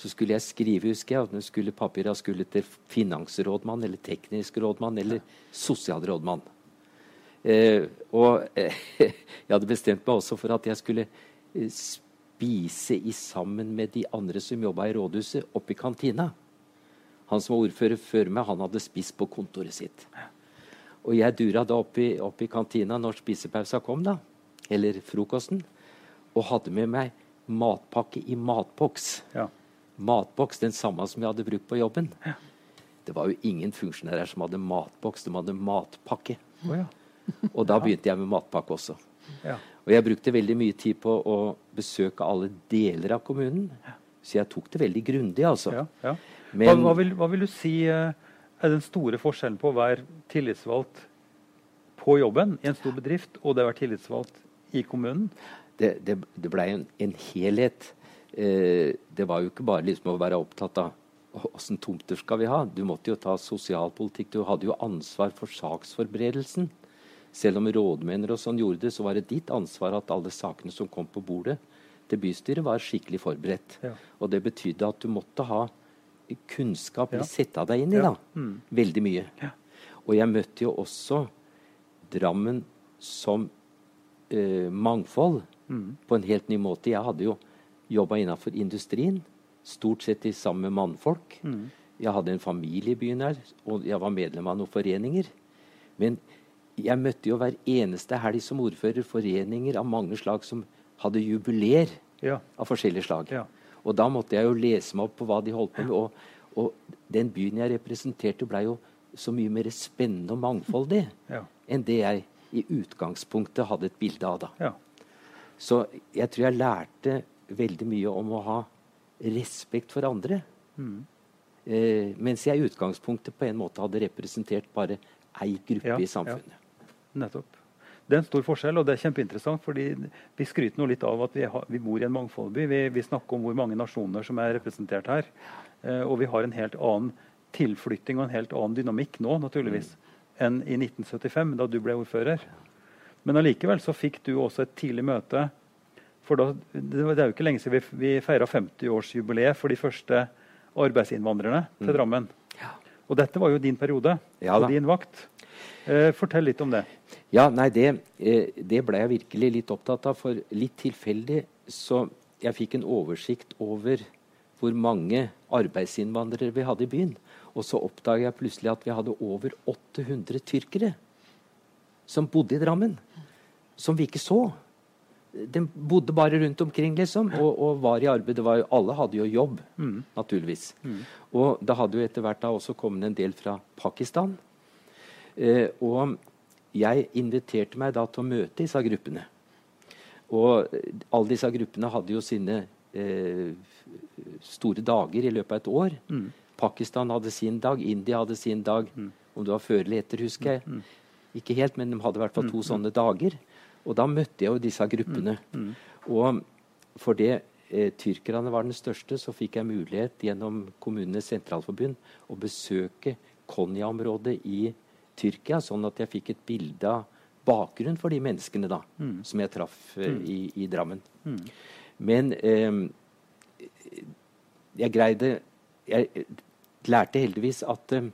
Så skulle jeg skrive, husker jeg, at nå skulle papirene skulle til finansrådmann eller teknisk rådmann eller sosialrådmann. Eh, og eh, [LAUGHS] jeg hadde bestemt meg også for at jeg skulle eh, spise i sammen med de andre som jobba i rådhuset, oppe i kantina. Han som var ordfører før meg, han hadde spist på kontoret sitt. Og jeg dura da opp i, opp i kantina når spisepausa kom, da, eller frokosten, og hadde med meg matpakke i matboks. Ja. Matboks, den samme som jeg hadde brukt på jobben. Ja. Det var jo ingen funksjonærer som hadde matboks, de hadde matpakke. Oh, ja. Og da begynte jeg med matpakke også. Ja. Og jeg brukte veldig mye tid på å besøke alle deler av kommunen. Så jeg tok det veldig grundig, altså. Ja, Men, hva, hva, vil, hva, vil, du si eh, er den store forskjellen på å være tillitsvalgt på jobben i en stor bedrift og det å være tillitsvalgt i kommunen? Det, det, det blei en, en, helhet. Eh, det var jo ikke bare liksom å være opptatt av åssen tomter skal vi ha. Du måtte jo ta sosialpolitikk. Du hadde jo ansvar for saksforberedelsen. Selv om rådmenner og sånn gjorde det, så var det ditt ansvar at alle sakene som kom på bordet til bystyret, var skikkelig forberedt. Ja. Og det betydde at du måtte ha kunnskap, ja. sette deg inn i, da. Mm. Veldig mye. Ja. Og jeg møtte jo også Drammen som eh, mangfold mm. på en helt ny måte. Jeg hadde jo jobba innafor industrien, stort sett i sammen med mannfolk. Mm. Jeg hadde en familie i byen her, og jeg var medlem av noen foreninger. Men jeg møtte jo hver eneste helg som ordfører foreninger av mange slag som hadde jubileer ja. av forskjellige slag. Ja. Og da måtte jeg jo lese meg opp på hva de holdt på med. Og, og den byen jeg representerte, ble jo så mye mer spennende og mangfoldig ja. enn det jeg i utgangspunktet hadde et bilde av. da. Så jeg tror jeg lærte veldig mye om å ha respekt for andre. Mm. Eh, mens jeg i utgangspunktet på en måte hadde representert bare ei gruppe i samfunnet. Nettopp. Det er en stor forskjell, og det er kjempeinteressant. fordi Vi skryter nå litt av at vi, har, vi bor i en mangfoldig Vi, vi, snakker om hvor mange nasjoner som er representert her. Eh, og vi har en helt annen tilflytting og en helt annen dynamikk nå naturligvis, mm. enn i 1975, da du ble ordfører. Men allikevel så fikk du også et tidlig møte. For da, det er jo ikke lenge siden vi, vi feira 50-årsjubileet for de første arbeidsinnvandrerne til mm. Drammen. Ja. Og dette var jo din periode ja, og din vakt. Eh, fortell litt om det. Ja, nei, det, eh, det, ble jeg virkelig litt opptatt av. For litt tilfeldig så jeg fikk en oversikt over hvor mange arbeidsinnvandrere vi hadde i byen. Og så oppdaga jeg plutselig at vi hadde over 800 tyrkere som bodde i Drammen. Som vi ikke så. De bodde bare rundt omkring liksom, og, og var i arbeid. Var jo, alle hadde jo jobb, mm. naturligvis. Mm. Og da hadde jo etter hvert da også kommet en del fra Pakistan. Eh, og jeg inviterte meg da til å møte disse gruppene. Og alle disse gruppene hadde jo sine eh, store dager i løpet av et år. Mm. Pakistan hadde sin dag, India hadde sin dag. Mm. Om det var før eller etter, husker jeg. Mm. Ikke helt, men de hadde i hvert fall to mm. sånne dager. Og da møtte jeg jo disse gruppene. Mm. Mm. Og fordi eh, tyrkerne var den største, så fikk jeg mulighet gjennom Kommunenes sentralforbund å besøke Konya-området i Tyrkia, sånn at jeg fikk et bilde av bakgrunnen for de menneskene da, mm. som jeg traff eh, mm. i, i, Drammen. Mm. Men eh, jeg greide Jeg lærte heldigvis at eh,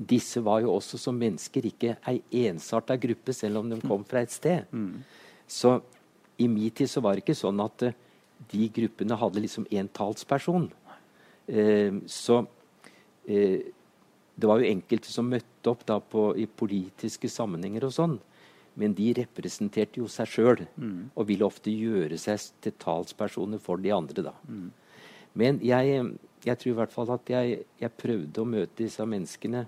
disse var jo også som mennesker ikke ei ensarta gruppe, selv om de kom fra et sted. Mm. Så i min tid så var det ikke sånn at uh, de gruppene hadde liksom én talsperson. Uh, så uh, det var jo enkelte som møtte opp da på, i politiske sammenhenger og sånn. Men de representerte jo seg sjøl mm. og ville ofte gjøre seg til talspersoner for de andre. da. Mm. Men jeg, jeg, tror i hvert fall at jeg, jeg, prøvde å møte disse menneskene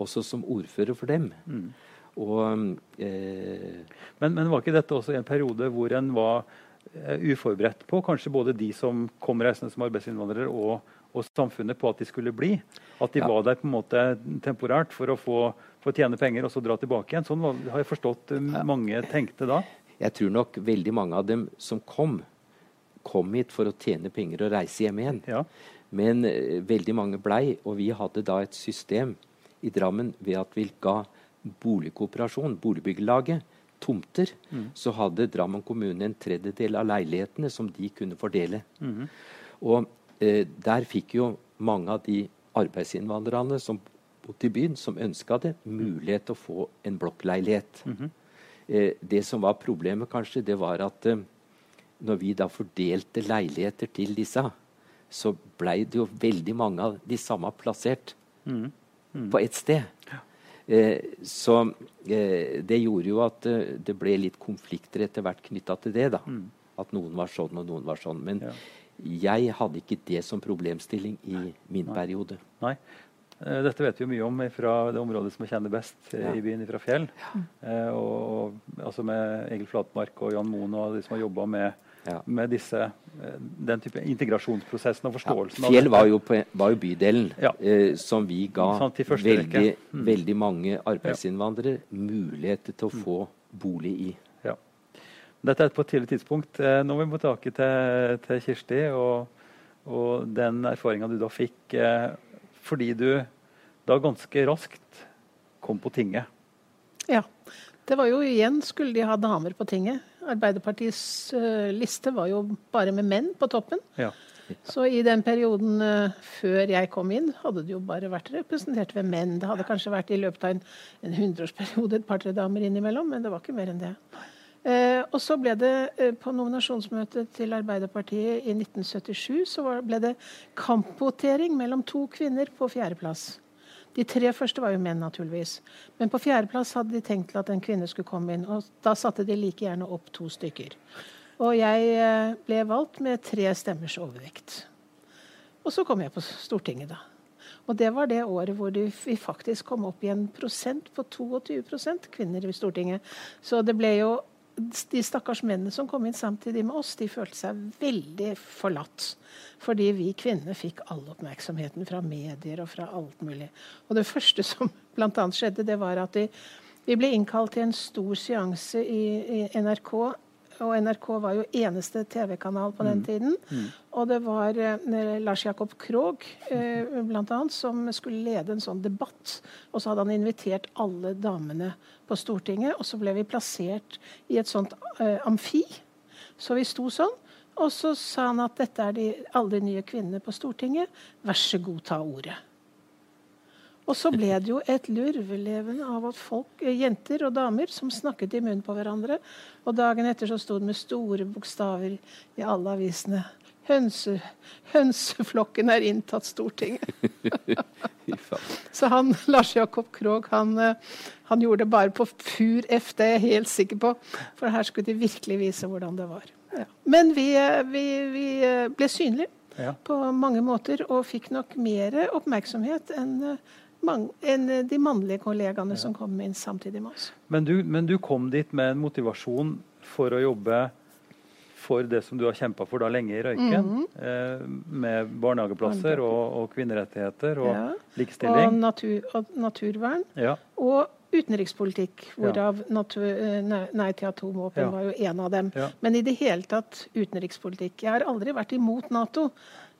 også som ordfører for dem. Mm. Og, eh, men, men, var ikke dette også en periode hvor en var uh, uforberedt på kanskje både de som kom reisende som arbeidsinnvandrere, og og samfunnet på at de skulle bli. At de ja. var der på en måte temporært for å få, for å tjene penger og så dra tilbake igjen. Sånn har jeg forstått um, mange tenkte da. Jeg tror nok veldig mange av dem som kom, kom hit for å tjene penger og reise hjem igjen. Ja. Men uh, veldig mange blei, og vi hadde da et system i Drammen ved at vi ga boligkooperasjon, boligbyggelaget, tomter, mm. så hadde Drammen kommune en tredjedel av leilighetene som de kunne fordele. Mm. Og eh, der fikk jo mange av de arbeidsinnvandrerne som bodde i byen, som ønska det, mulighet til å få en blokkleilighet. Mm -hmm. eh, det som var problemet, kanskje, det var at eh, når vi da fordelte leiligheter til disse, så blei det jo veldig mange av de samme plassert mm. -hmm. på ett sted. Ja. Eh, så eh, det gjorde jo at eh, det ble litt konflikter etter hvert knytta til det. da. Mm. At noen var sånn og noen var sånn. Men ja. Jeg hadde ikke det som problemstilling i min Nei. periode. Nei. Eh, dette vet vi jo mye om fra det området som jeg kjenner best eh, ja. i byen, fra Fjell. Ja. Eh, og, altså med Egil Flatmark og Jan Moen og de som har jobba med, ja. med disse, den type integrasjonsprosessen og forståelsen. Fjell var jo, på, var jo bydelen eh, som vi ga sånn, veldig, mm. veldig, mange arbeidsinnvandrere muligheter til å mm. få bolig i. Dette er på et tidlig tidspunkt. Nå må vi tilbake til, til Kirsti og, og den erfaringa du da fikk. Eh, fordi du da ganske raskt kom på tinget. Ja. Det var jo igjen skulle de ha damer på tinget. Arbeiderpartiets uh, liste var jo bare med menn på toppen. Ja. Så i den perioden uh, før jeg kom inn, hadde det jo bare vært representert ved menn. Det hadde kanskje vært i løpet av en, en hundreårsperiode et par-tre damer innimellom, men det var ikke mer enn det. Eh, og så ble det eh, på nominasjonsmøtet til Arbeiderpartiet i 1977 så var, ble det kampvotering mellom to kvinner på fjerdeplass. De tre første var jo menn, naturligvis. Men på fjerdeplass hadde de tenkt til at en kvinne skulle komme inn. Og da satte de like gjerne opp to stykker. Og jeg eh, ble valgt med tre stemmers overvekt. Og så kom jeg på Stortinget, da. Og det var det året hvor vi faktisk kom opp i en prosent på 22% kvinner i Stortinget. Så det ble jo de stakkars mennene som kom inn samtidig med oss, de følte seg veldig forlatt. Fordi vi kvinner fikk all oppmerksomheten fra medier og fra alt mulig. Og det første som [LAUGHS] bl.a. skjedde, det var at vi, vi ble innkalt til en stor seanse i, i NRK og NRK var jo eneste TV-kanal på den mm. tiden. Mm. Og det var eh, Lars Jakob Krogh eh, blant annet, som skulle lede en sånn debatt. Og så hadde han invitert alle damene på Stortinget, og så ble vi plassert i et sånt eh, amfi. Så vi sto sånn. Og så sa han at dette er de, alle de nye kvinnene på Stortinget. Vær så god, ta ordet. Og så ble det jo et lurveleven av at folk, eh, jenter og damer som snakket i munnen på hverandre. Og dagen etter så sto det med store bokstaver i alle avisene. Hønse, hønseflokken er inntatt Stortinget. [LAUGHS] så han, Lars Jakob Krogh han, eh, han, gjorde det bare på pur F, det er jeg helt sikker på. For her skulle de virkelig vise hvordan det var. Ja. Men vi, eh, vi, vi, ble synlige ja. på mange måter og fikk nok mer oppmerksomhet enn enn eh, de mannlige kollegaene ja. som kom inn samtidig med oss. Men du, men du, kom dit med en motivasjon for å jobbe for det som du har kjempa for da lenge i Røyken, mm -hmm. eh, med barnehageplasser og, og kvinnerettigheter og ja. likestilling. Og, natur, og naturvern. Ja. Og utenrikspolitikk, hvorav natur, nei, nei til atomvåpen var jo en av dem. Men i det hele tatt utenrikspolitikk. Jeg har aldri vært imot Nato.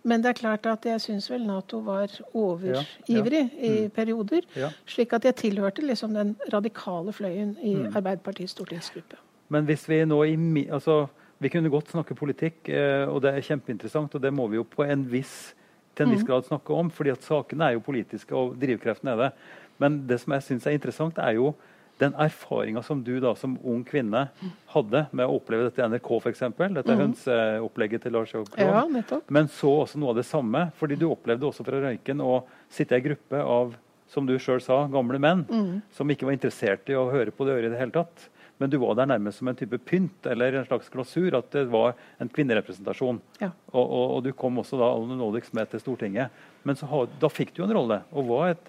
Men det er klart at jeg syns vel Nato var overivrig ja, ja. i mm. perioder. Ja. Slik at jeg tilhørte liksom den radikale fløyen i mm. Arbeiderpartiets stortingsgruppe. Men hvis vi nå i altså, Vi kunne godt snakke politikk, eh, og det er kjempeinteressant, og det må vi jo på en viss, til en viss mm. grad snakke om, fordi at sakene er jo politiske, og drivkreftene er det. Men det som jeg syns er interessant, er jo den erfaringa som du da som ung kvinne hadde med å oppleve dette i NRK, f.eks. Dette mm. hønseopplegget til Lars Jokron. Ja, men så også noe av det samme. fordi du opplevde også fra Røyken å sitte i ei gruppe av som du sjøl sa, gamle menn mm. som ikke var interessert i å høre på det øret i det hele tatt. Men du var der nærmest som en type pynt eller en slags glasur. At det var en kvinnerepresentasjon. Ja. Og, og, og, du kom også da aller nådigst med til Stortinget. Men så, da fikk du jo en rolle. og var et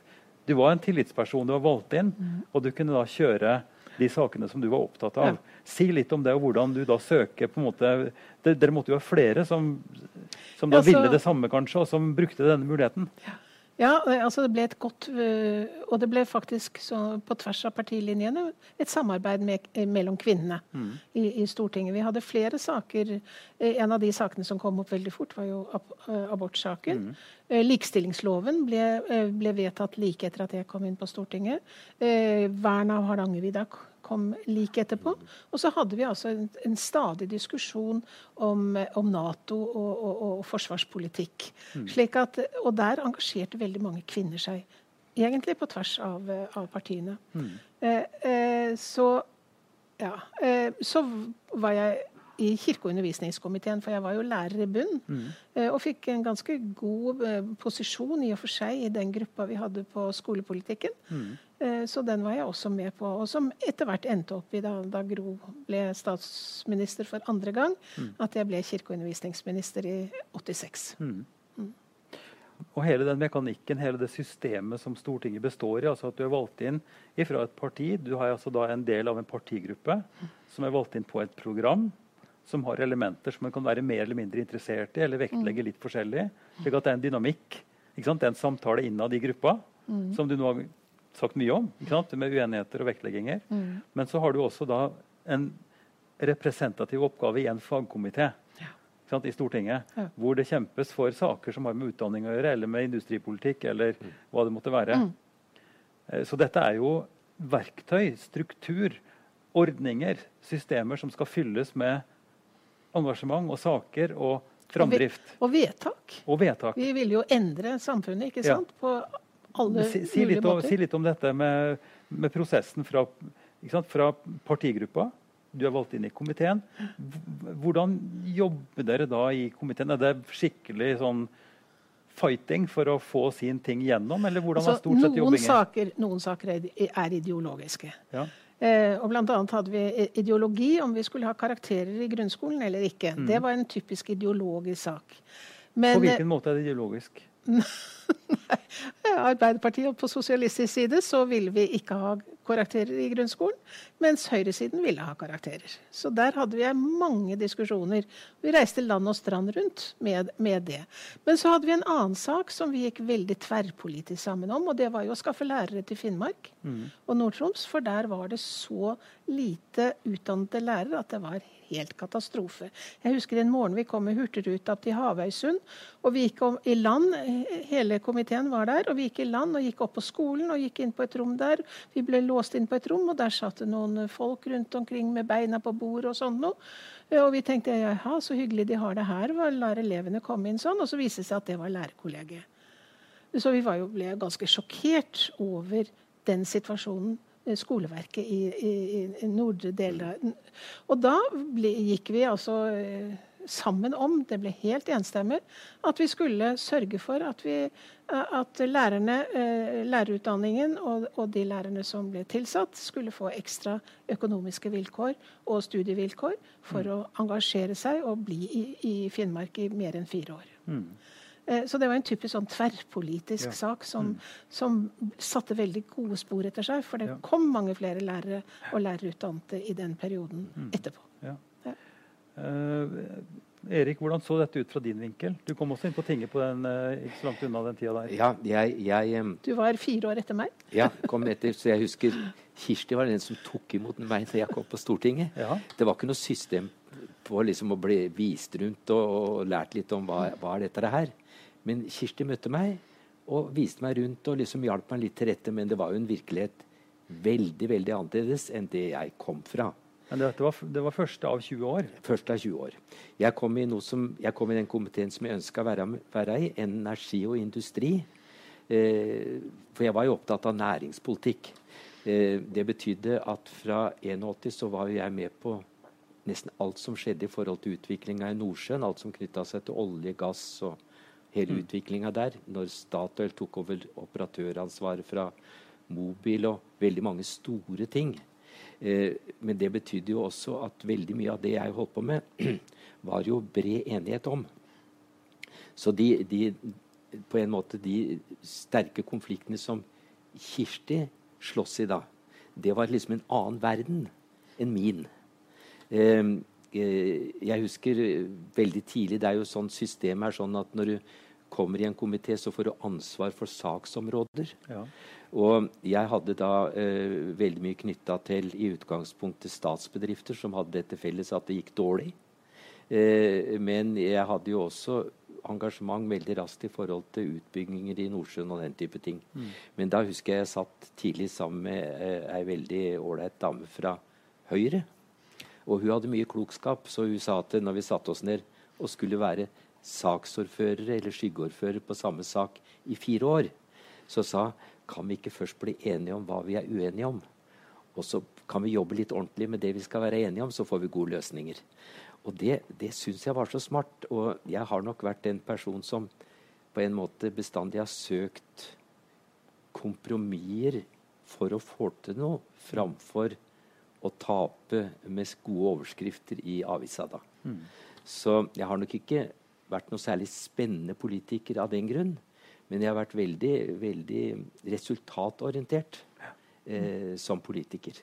du var en tillitsperson du var valgt inn, mm. og du kunne da kjøre de sakene som du var opptatt av. Ja. Si litt om det, og hvordan du da søker på en måte, Dere måtte jo ha flere som, som da ja, så, ville det samme, kanskje, og som brukte denne muligheten. Ja. Ja, altså det ble et godt øh, Og det ble faktisk på tvers av partilinjene et samarbeid med, eh, mellom kvinnene mm. i, i, Stortinget. Vi hadde flere saker. Eh, en av de sakene som kom opp veldig fort, var jo eh, abortsaken. Mm. Likestillingsloven ble, ble, vedtatt like etter at jeg kom inn på Stortinget. Vern av Hardangervidda kom like etterpå. Og så hadde vi altså en, en stadig diskusjon om, om Nato og, og, og forsvarspolitikk. Mm. At, og der engasjerte veldig mange kvinner seg egentlig på tvers av, av partiene. Mm. Eh, så ja. så var jeg i kirke- og undervisningskomiteen, for jeg var jo lærer i bunn. Mm. Og fikk en ganske god posisjon i og for seg i den gruppa vi hadde på skolepolitikken. Mm. Så den var jeg også med på, og som etter hvert endte opp i da, da Gro ble statsminister for andre gang, mm. at jeg ble kirke- og undervisningsminister i 86. Mm. Og hele den mekanikken, hele det systemet som Stortinget består i, altså at du er valgt inn fra et parti Du har altså da en del av en partigruppe som er valgt inn på et program som har elementer som man kan være mer eller mindre interessert i, eller vektlegge litt forskjellig. slik at det er en dynamikk. Det er en samtale innad i gruppa, mm. som du nå sagt mye om, med uenigheter og vektlegginger. Mm. Men så har du også da en representativ oppgave i en fagkomité ja. i Stortinget, ja. hvor det kjempes for saker som har med utdanning å gjøre, eller med industripolitikk, eller mm. hva det måtte være. Mm. Eh, så dette er jo verktøy, struktur, ordninger, systemer som skal fylles med engasjement og saker og framdrift. Og, vedtak. Og vedtak. Vi vil jo endre samfunnet, ikke sant? Ja. På alle si, si mulige måter. si litt om dette med, med prosessen fra, fra partigruppa du er valgt inn i komiteen. Hvordan jobber dere da i komiteen? Er det skikkelig sånn fighting for å få sin ting gjennom, eller hvordan altså, er stort sett jobbingen? Saker, noen saker er ideologiske. Ja. Eh, og annet hadde vi ideologi om vi skulle ha karakterer i grunnskolen eller ikke. Mm. Det var en typisk ideologisk sak. Men, På hvilken måte er det ideologisk? Arbeiderpartiet og på sosialistisk side så ville vi ikke ha karakterer i grunnskolen, mens høyresiden ville ha karakterer. Så der hadde vi mange diskusjoner. Vi reiste land og strand rundt med, med, det. Men så hadde vi en annen sak som vi gikk veldig tverrpolitisk sammen om, og det var jo å skaffe lærere til Finnmark mm. og Nord-Troms, for der var det så lite utdannede lærere at det var helt katastrofe. Jeg husker en morgen vi kom med Hurtigruta til Havøysund. og Vi gikk i land, hele komiteen var der, og vi gikk i land og gikk opp på skolen og gikk inn på et rom der. Vi ble låst inn på et rom, og der satt det noen folk rundt omkring med beina på bordet og sånn noe. Og vi tenkte ja, så hyggelig de har det her, lar elevene komme inn sånn. Og så viste det seg at det var lærerkollegiet. Så vi jo, ble ganske sjokkert over den situasjonen Eh, skoleverket i, i, i nordre deler. Og da ble, gikk vi altså eh, sammen om, det ble helt enstemmig, at vi skulle sørge for at, vi, eh, at lærerne, lærerutdanningen og, og, de lærerne som ble tilsatt, skulle få ekstra økonomiske vilkår og studievilkår for mm. å engasjere seg og bli i, i Finnmark i mer enn fire år. Mm. Eh, så det var en typisk sånn tverrpolitisk ja. sak som, mm. som, satte veldig gode spor etter seg. For det ja. kom mange flere lærere og lærerutdannede i den perioden mm. etterpå. Ja. Uh, Erik, hvordan så dette ut fra din vinkel? Du kom også inn på tinget på den, uh, ikke så langt unna den tida der. Ja, jeg, jeg um, Du var fire år etter meg? ja, kom etter. Så jeg husker Kirsti var den som tok imot meg da jeg kom på Stortinget. Ja. Det var ikke noe system på liksom å bli vist rundt og, og lært litt om hva, hva er dette her. Men Kirsti møtte meg og viste meg rundt og liksom hjalp meg litt til rette. Men det var jo en virkelighet veldig veldig annerledes enn det jeg kom fra. Men det var, det var første av 20 år? Første av 20 år. Jeg kom i, som, jeg kom i den komiteen som jeg ønska å være, være, i, energi og industri. Eh, for jeg var jo opptatt av næringspolitikk. Eh, det betydde at fra 81 så var jo jeg med på nesten alt som skjedde i forhold til utviklinga i Nordsjøen. Alt som knytta seg til olje, gass og hele mm. utviklinga der. Når Statoil tok over operatøransvaret fra Mobil og veldig mange store ting. Eh, men det betydde jo også at veldig mye av det jeg holdt på med, [CLEARS THROAT] var jo bred enighet om. Så de, de, på en måte de sterke konfliktene som Kirsti slåss i da, det var liksom en annen verden enn min. Eh, jeg husker eh, veldig tidlig Det er jo sånn systemet er sånn at når du kommer i en komité, så får du ansvar for saksområder. Ja. Og jeg hadde da eh, veldig mye knytta til i utgangspunktet statsbedrifter som hadde dette felles at det gikk dårlig. Eh, men jeg hadde jo også engasjement veldig raskt i forhold til utbygginger i Nordsjøen og den type ting. Mm. Men da husker jeg jeg satt tidlig sammen med eh, ei veldig ålreit dame fra Høyre og hun hadde mye klokskap, så hun sa at når vi satte oss ned og skulle være saksordførere eller skyggeordførere på samme sak i fire år, så sa kan vi ikke først bli enige om hva vi er uenige om? Og så kan vi jobbe litt ordentlig med det vi skal være enige om, så får vi gode løsninger. Og det, det syns jeg var så smart. Og jeg har nok vært en person som på en måte bestandig har søkt kompromisser for å få til noe, framfor å tape med gode overskrifter i avisa. da. Mm. Så jeg har nok ikke vært noe særlig spennende politiker av den grunn. Men jeg har vært veldig, veldig resultatorientert eh, som politiker.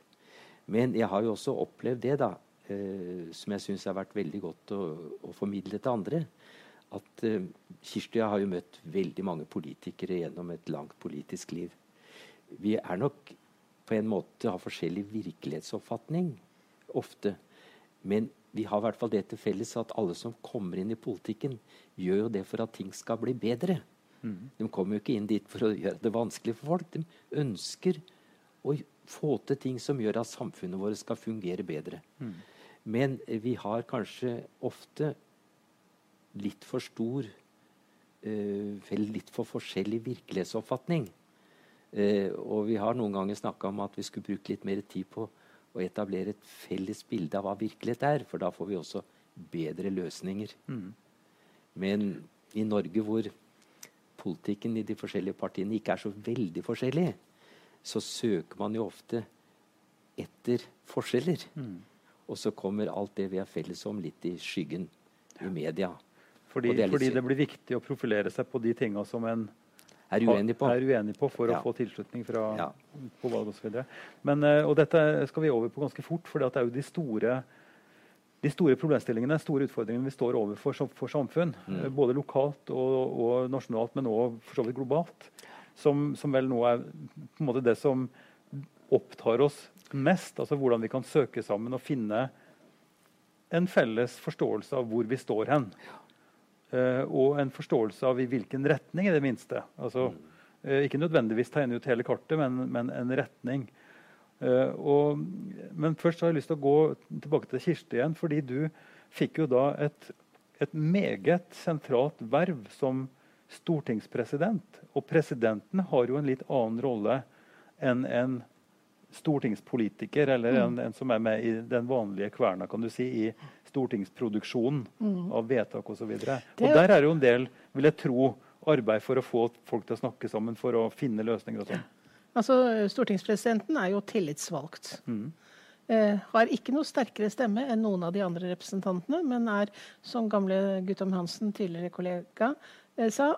Men jeg har jo også opplevd det, da, eh, som jeg syns har vært veldig godt å, å formidle til andre. At eh, Kirsti har jo møtt veldig mange politikere gjennom et langt politisk liv. Vi er nok på en måte har forskjellig virkelighetsoppfatning ofte. Men vi har i hvert fall det til felles at alle som kommer inn i politikken, gjør jo det for at ting skal bli bedre. Mm. De kommer jo ikke inn dit for å gjøre det vanskelig for folk. De ønsker å få til ting som gjør at samfunnet vårt skal fungere bedre. Mm. Men vi har kanskje ofte litt for stor uh, Eller litt for forskjellig virkelighetsoppfatning. Uh, og vi har noen ganger snakka om at vi skulle bruke litt mer tid på å etablere et felles bilde av hva virkelighet er, for da får vi også bedre løsninger. Mm. Men i Norge, hvor politikken i de forskjellige partiene ikke er så veldig forskjellig, så søker man jo ofte etter forskjeller. Mm. Og så kommer alt det vi er felles om, litt i skyggen i media. Fordi det, fordi det, blir viktig å profilere seg på de tinga som en er uenig på, er uenig på for ja. å få tilslutning fra, ja. på valg osv. Eh, og dette skal vi over på ganske fort, for det er jo de store, de store problemstillingene, store utfordringene vi står overfor for, for samfunn. Mm. Eh, både lokalt og, og, nasjonalt, men også for så vidt globalt. Som, som, vel nå er på en måte det som opptar oss mest. Altså hvordan vi kan søke sammen og finne en felles forståelse av hvor vi står hen. Ja. Uh, og en forståelse av i hvilken retning, i det minste. Altså, uh, ikke nødvendigvis tegne ut hele kartet, men, men en retning. Uh, og, men først har jeg lyst til å gå tilbake til Kirsti igjen. fordi du fikk jo da et, et meget sentralt verv som stortingspresident. Og presidenten har jo en litt annen rolle enn en stortingspolitiker, eller mm. en, en, som er med i den vanlige kverna, kan du si, i stortingsproduksjonen mm. av vedtak osv. Og, så og der er jo en del, vil jeg tro, arbeid for å få folk til å snakke sammen for å finne løsninger og sånn. Altså, Stortingspresidenten er jo tillitsvalgt. Mm. Eh, har ikke noe sterkere stemme enn noen av de andre representantene, men er, som gamle Guttorm Hansen, tidligere kollega, eh, sa,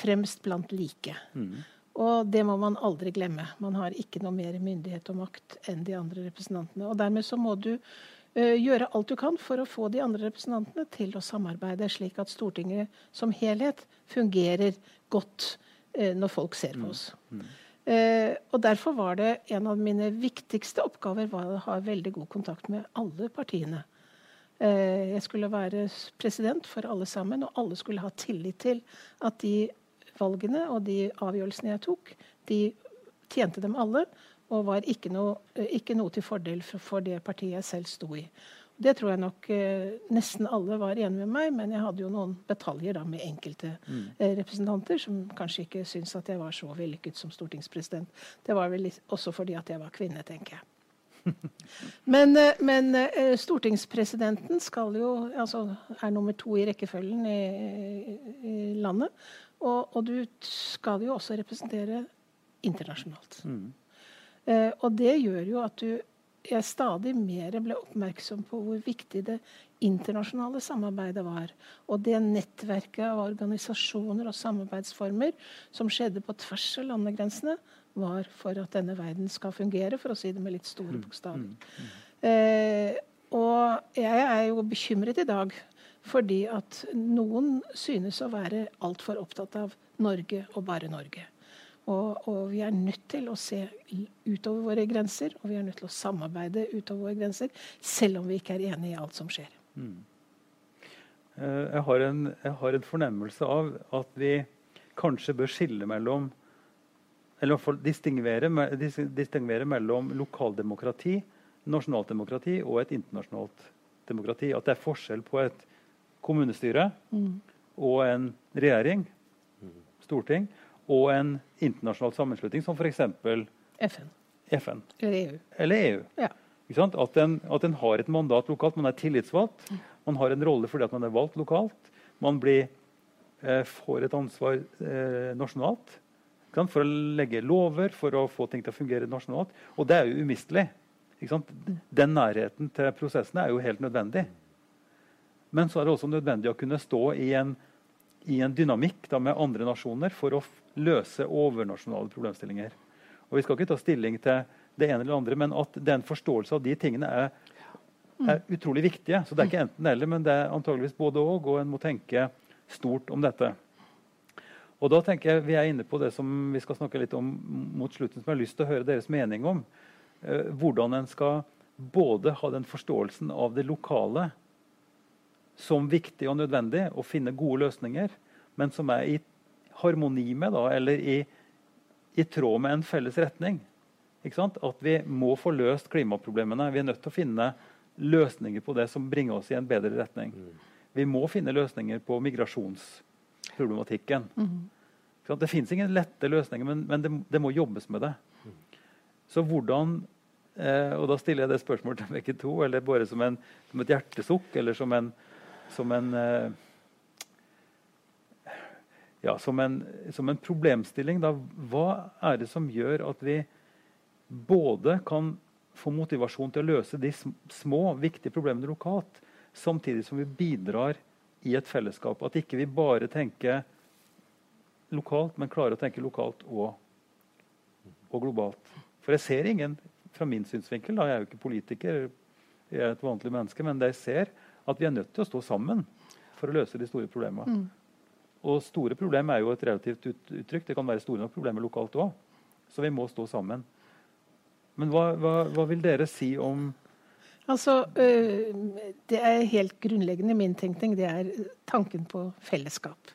fremst blant like. Mm. Og det må man aldri glemme. Man har ikke noe mer myndighet og makt enn de andre representantene. Og dermed så må du uh, gjøre alt du kan for å få de andre representantene til å samarbeide, slik at Stortinget som helhet fungerer godt uh, når folk ser på oss. Mm. Uh, og Derfor var det en av mine viktigste oppgaver var å ha veldig god kontakt med alle partiene. Jeg skulle være president for alle sammen, og alle skulle ha tillit til at de valgene og de avgjørelsene jeg tok, de tjente dem alle. Og var ikke noe, ikke noe til fordel for, for, det partiet jeg selv sto i. Det tror jeg nok eh, nesten alle var enige med meg, men jeg hadde jo noen detaljer da med enkelte mm. eh, representanter som kanskje ikke syntes at jeg var så vellykket som stortingspresident. Det var vel også fordi at jeg var kvinne, tenker jeg. [LAUGHS] Men, eh, men eh, stortingspresidenten skal jo, altså, er nummer to i rekkefølgen i, i landet. Og, og, du skal jo også representere internasjonalt. Mm. Eh, og det gjør jo at du jeg stadig mer ble oppmerksom på hvor viktig det internasjonale samarbeidet var. Og det nettverket av organisasjoner og samarbeidsformer som skjedde på tvers av landegrensene, var for at denne verden skal fungere, for å si det med litt store mm. Mm. Mm. Eh, og jeg er jo bekymret i dag fordi at noen synes å være altfor opptatt av Norge og bare Norge. Og, og, vi er nødt til å se utover våre grenser, og vi er nødt til å samarbeide utover våre grenser, selv om vi ikke er enig i alt som skjer. Mm. Jeg, har en, jeg har en fornemmelse av at vi kanskje bør skille mellom eller i hvert fall distingvere, distingvere mellom lokaldemokrati, nasjonalt demokrati og et internasjonalt demokrati. At det er forskjell på et kommunestyre mm. og en regjering, storting, og en internasjonal sammenslutning som f.eks. FN. FN. Eller EU. Eller EU. Ja. At en, at en, har et mandat lokalt. Man er tillitsvalgt. Man har en rolle fordi at man er valgt lokalt. Man blir, eh, får et ansvar eh, nasjonalt for å legge lover, for å få ting til å fungere nasjonalt. Og det er jo umistelig. Den nærheten til prosessene er jo helt nødvendig. Men så er det også nødvendig å kunne stå i en, i en dynamikk da, med andre nasjoner for å løse overnasjonale problemstillinger. Og Vi skal ikke ta stilling til det ene eller andre, men at den forståelse av de tingene er, er utrolig viktige. Så det er ikke enten eller, men det er antageligvis både og, og en må tenke stort om dette. Og da tenker jeg Vi er inne på det som vi skal snakke litt om mot slutten, som jeg har lyst til å høre deres mening om. Eh, hvordan en skal både ha den forståelsen av det lokale som viktig og nødvendig, å finne gode løsninger, men som er i harmoni med, da, eller i, i tråd med en felles retning. At vi må få løst klimaproblemene. Vi er nødt til å finne løsninger på det som bringer oss i en bedre retning. Mm. Vi må finne løsninger på migrasjonsproblematikken. Mm. Det fins ingen lette løsninger, men, men det, det, må jobbes med det. Mm. Så hvordan eh, Og da stiller jeg det spørsmålet til begge to, eller bare som, en, som et hjertesukk, eller som en, som en eh, ja, som en, som en problemstilling. Da, hva er det som gjør at vi både kan få motivasjon til å løse de små, viktige problemene lokalt, samtidig som vi bidrar i et fellesskap. At ikke vi bare tenker lokalt, men klarer å tenke lokalt og, og globalt. For jeg ser ingen fra min synsvinkel, da, jeg er jo ikke politiker, jeg er et vanlig menneske, men det jeg ser at vi er nødt til å stå sammen for å løse de store problemene. Mm. Og store problemer er jo et relativt uttrykk. Det kan være store nok problemer lokalt òg. Så vi må stå sammen. Men hva, hva, hva vil dere si om Altså, Det er helt grunnleggende i min tenkning. Det er tanken på fellesskap.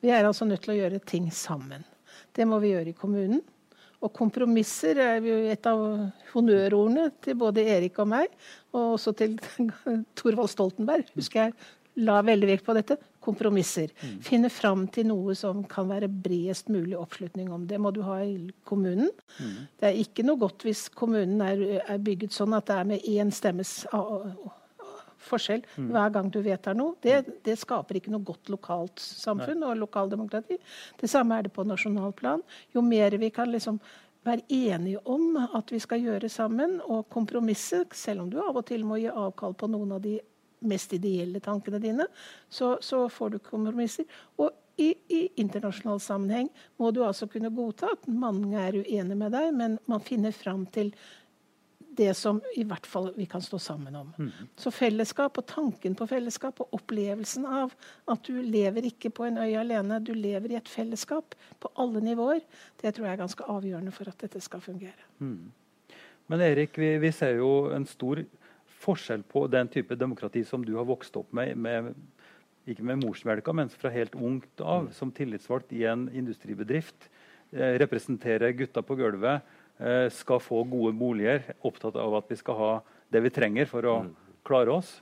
Vi er altså nødt til å gjøre ting sammen. Det må vi gjøre i kommunen. Og kompromisser er jo et av honnørordene til både Erik og meg, og også til [LAUGHS] Thorvald Stoltenberg. husker jeg la veldig vekt på dette. Kompromisser. Mm. Finne fram til noe som kan være bredest mulig oppslutning om. Det må du ha i kommunen. Mm. Det er ikke noe godt hvis kommunen er, er, bygget sånn at det er med én stemmes forskjell mm. hver gang du vedtar noe. Det, det, skaper ikke noe godt lokalt samfunn og lokaldemokrati. Det samme er det på nasjonalplan. Jo mer vi kan liksom være enige om at vi skal gjøre sammen, og kompromisse, selv om du av og til må gi avkall på noen av de mest ideelle tankene dine, så, så får du kompromisser. Og i, i, internasjonal sammenheng må du altså kunne godta at mange er uenige med deg, men man finner fram til det som i hvert fall vi kan stå sammen om. Mm. Så fellesskap og tanken på fellesskap og opplevelsen av at du lever ikke på en øy alene, du lever i et fellesskap på alle nivåer, det tror jeg er ganske avgjørende for at dette skal fungere. Mm. Men Erik, vi, vi ser jo en stor forskjell på den type demokrati som du har vokst opp med, med ikke med morsmelka, men fra helt ungt av, mm. som tillitsvalgt i en industribedrift. Eh, representere gutta på gulvet, skal få gode boliger. Opptatt av at vi skal ha det vi trenger for å mm. klare oss.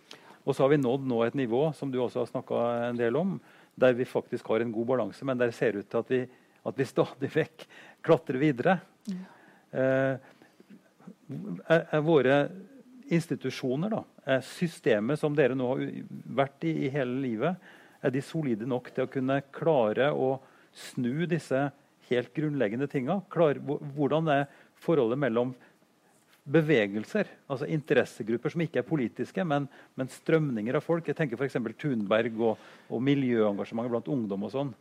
Og så har vi nådd nå et nivå som du også har snakka en del om, der vi faktisk har en god balanse, men der det ser ut til at vi, at vi stadig vekk klatrer videre. Ja. Eh, er, er våre institusjoner, da, systemet som dere nå har vært i i hele livet, er de solide nok til å kunne klare å snu disse helt grunnleggende tinga? Hvordan er forholdet mellom bevegelser, altså interessegrupper som ikke er politiske, men, men strømninger av folk? Jeg tenker f.eks. Thunberg og, og miljøengasjementet blant ungdom og sånn.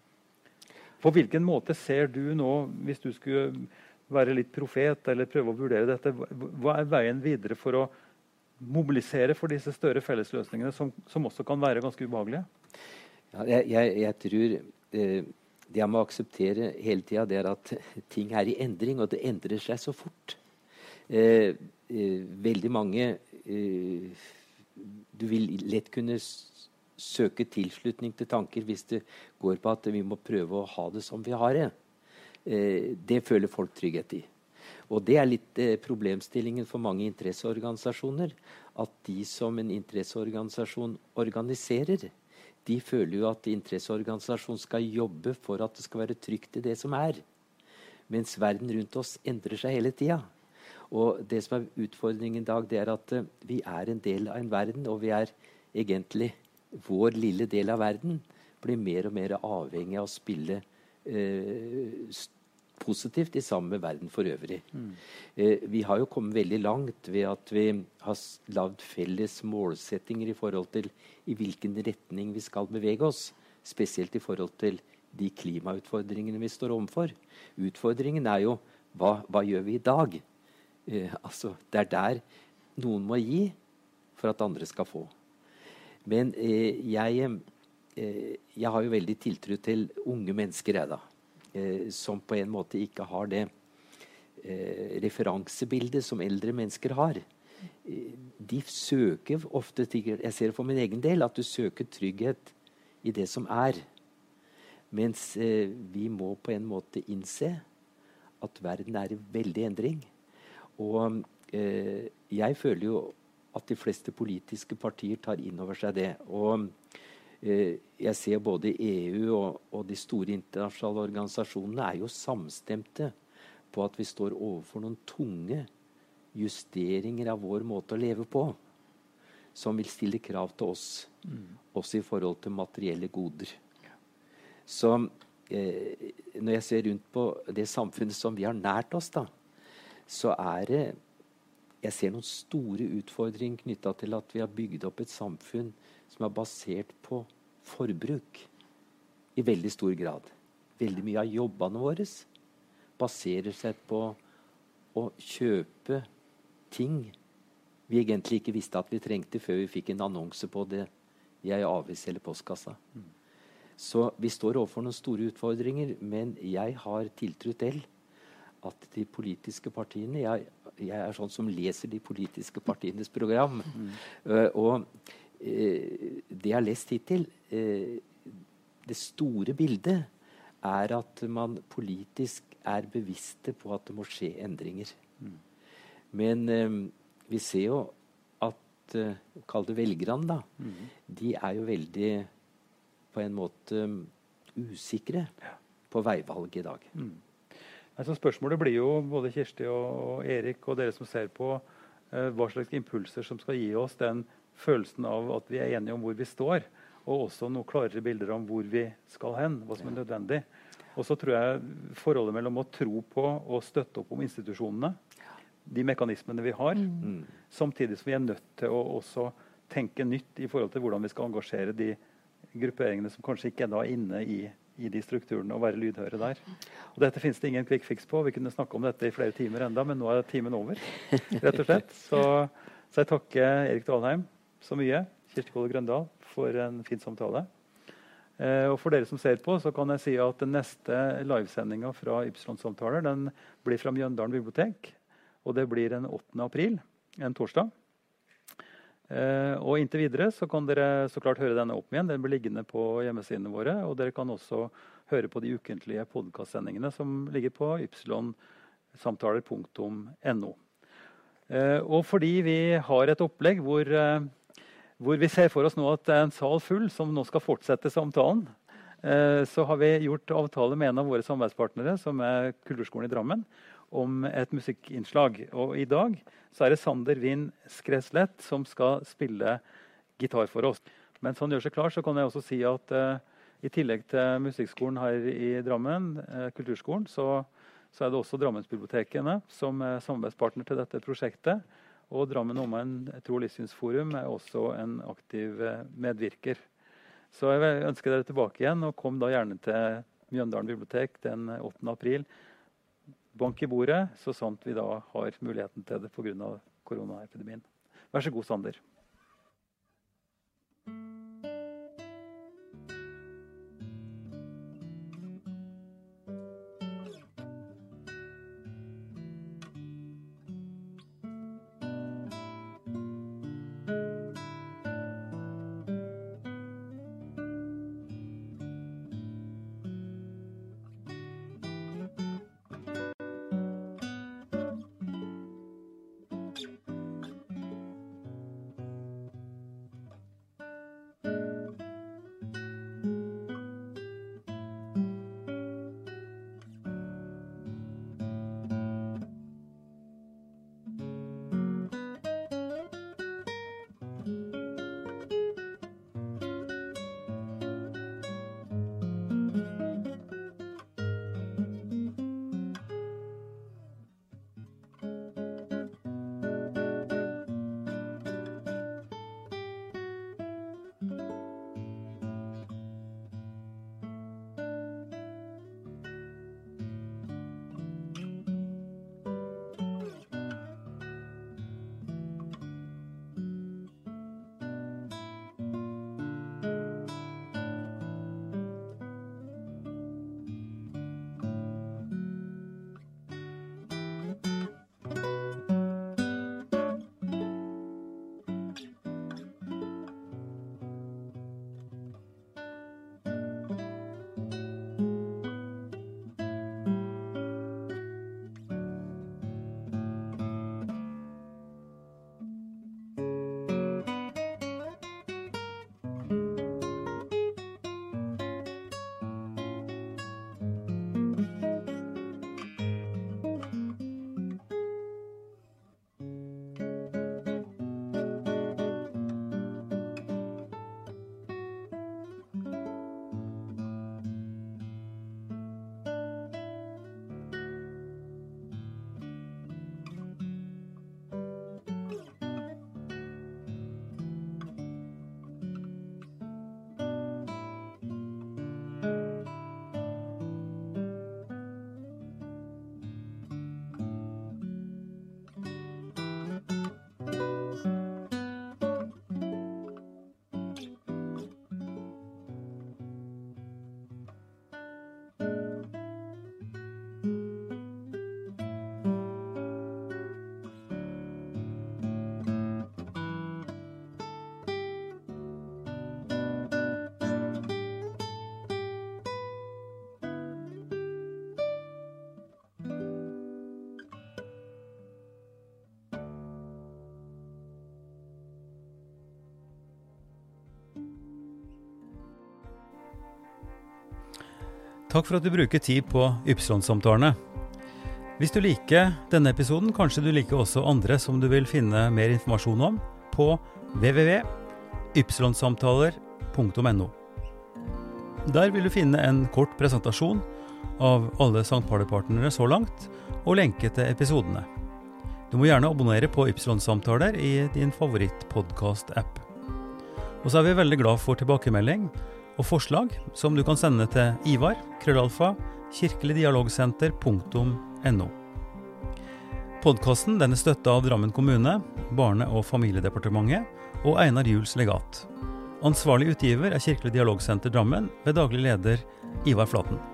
På hvilken måte ser du nå, hvis du skulle være litt profet eller prøve å vurdere dette, hva er veien videre for å mobilisere for disse større fellesløsningene, som, som også kan være ganske ubehagelige? Ja, jeg, jeg, jeg, tror eh, det jeg må akseptere hele tida, er at ting er i endring, og det endrer seg så fort. Eh, eh, veldig mange eh, Du vil lett kunne søke tilslutning til tanker hvis det går på at vi må prøve å ha det som vi har det. Eh, det føler folk trygghet i. Og det er litt eh, problemstillingen for mange interesseorganisasjoner. At de som en interesseorganisasjon organiserer, de føler jo at interesseorganisasjonen skal jobbe for at det skal være trygt i det som er. Mens verden rundt oss endrer seg hele tida. Og det som er utfordringen i dag, det er at uh, vi er en del av en verden, og vi er egentlig vår lille del av verden blir mer og mer avhengig av å spille uh, positivt i sammen med verden for øvrig. Mm. Eh, vi har jo kommet veldig langt ved at vi har lagd felles målsettinger i forhold til i hvilken retning vi skal bevege oss. Spesielt i forhold til de klimautfordringene vi står overfor. Utfordringen er jo hva, hva gjør vi i dag? Eh, altså, det er der noen må gi for at andre skal få. Men eh, jeg, eh, jeg har jo veldig tiltro til unge mennesker, jeg, da. Eh, som på en måte ikke har det eh, referansebildet som eldre mennesker har. Eh, de søker ofte Jeg ser det for min egen del, at du søker trygghet i det som er. Mens vi må på en måte innse at verden er i veldig endring. Og jeg føler jo at de fleste politiske partier tar inn over seg det. Og jeg ser både EU og, og, de store internasjonale organisasjonene er jo samstemte på at vi står overfor noen tunge justeringer av vår måte å leve på. Som vil stille krav til oss, mm. også i forhold til materielle goder. Så eh, når jeg ser rundt på det samfunnet som vi har nært oss, da, så er det Jeg ser noen store utfordringer knytta til at vi har bygd opp et samfunn som er basert på forbruk i veldig stor grad. Veldig mye av jobbene våre baserer seg på å kjøpe ting vi egentlig ikke visste at vi trengte før vi fikk en annonse på det i ei avis eller postkassa. Mm. Så vi står overfor noen store utfordringer, men jeg har tiltro til at de politiske partiene jeg, jeg, er sånn som leser de politiske partienes program. Mm. Uh, og det jeg har lest hittil uh, Det store bildet er at man politisk er bevisste på at det må skje endringer. Mm. Men vi ser jo at Kall det velgerne, da. Mm. De er jo veldig på en måte um, usikre på veivalg i dag. Mm. Altså spørsmålet blir jo, både Kirsti og Erik og dere som ser på, eh, hva slags impulser som skal gi oss den følelsen av at vi er enige om hvor vi står, og også noe klarere bilder om hvor vi skal hen, hva som er nødvendig. Og så tror jeg forholdet mellom å tro på og støtte opp om institusjonene, de mekanismene vi har, mm. samtidig som vi er nødt til å også tenke nytt i forhold til hvordan vi skal engasjere de grupperingene som kanskje ikke er da inne i, i, de strukturene, og være lydhøre der. Og Dette finnes det ingen quick fix på. Vi kunne snakke om dette i flere timer enda, men nå er timen over. rett og slett. [LAUGHS] Så, så jeg takker Erik Dalheim så mye, Kirsti Kolle Grøndal, for en fin samtale. Eh, og For dere som ser på, så kan jeg si at den neste livesendinga fra Ypsilon-samtaler den blir fra Mjøndalen bibliotek. Og det blir den 8. april, en torsdag. Eh, og Inntil videre så kan dere så klart høre denne opp igjen. Den blir liggende på hjemmesidene våre. Og dere kan også høre på de ukentlige podkastsendingene som ligger på ypsilonsamtaler.no. Eh, og fordi vi har et opplegg hvor, hvor, vi ser for oss nå at det er en sal full som nå skal fortsette samtalen, så har vi gjort avtale med en av våre samarbeidspartnere, som er Kulturskolen i Drammen, om et musikkinnslag. Og i dag så er det Sander Wind Skreslett som skal spille gitar for oss. Mens han gjør seg klar, så kan jeg også si at uh, i tillegg til musikkskolen her i Drammen, uh, kulturskolen, så, så, er det også Drammensbibliotekene som er samarbeidspartner til dette prosjektet. Og Drammen Omegn tro- og livssynsforum er også en aktiv uh, medvirker. Så jeg ønsker dere tilbake igjen, og kom da gjerne til Mjøndalen bibliotek den 8. april bank i bordet, så sant vi da har muligheten til det pga. koronaepidemien. Vær så god, Sander. Takk for at du bruker tid på Ypsilon-samtalene. Hvis du liker denne episoden, kanskje du liker også andre som du vil finne mer informasjon om på www.ypsilonsamtaler.no. Der vil du finne en kort presentasjon av alle St. Party-partnere så langt, og lenke til episodene. Du må gjerne abonnere på Ypsilon-samtaler i din favorittpodkast-app. Og så er vi veldig glad for tilbakemelding og forslag som du kan sende til Ivar, krøllalfa, kirkeligdialogsenter.no. Podkasten er støtta av Drammen kommune, Barne- og familiedepartementet og Einar Juels legat. Ansvarlig utgiver er Kirkelig dialogsenter Drammen ved daglig leder Ivar Flaten.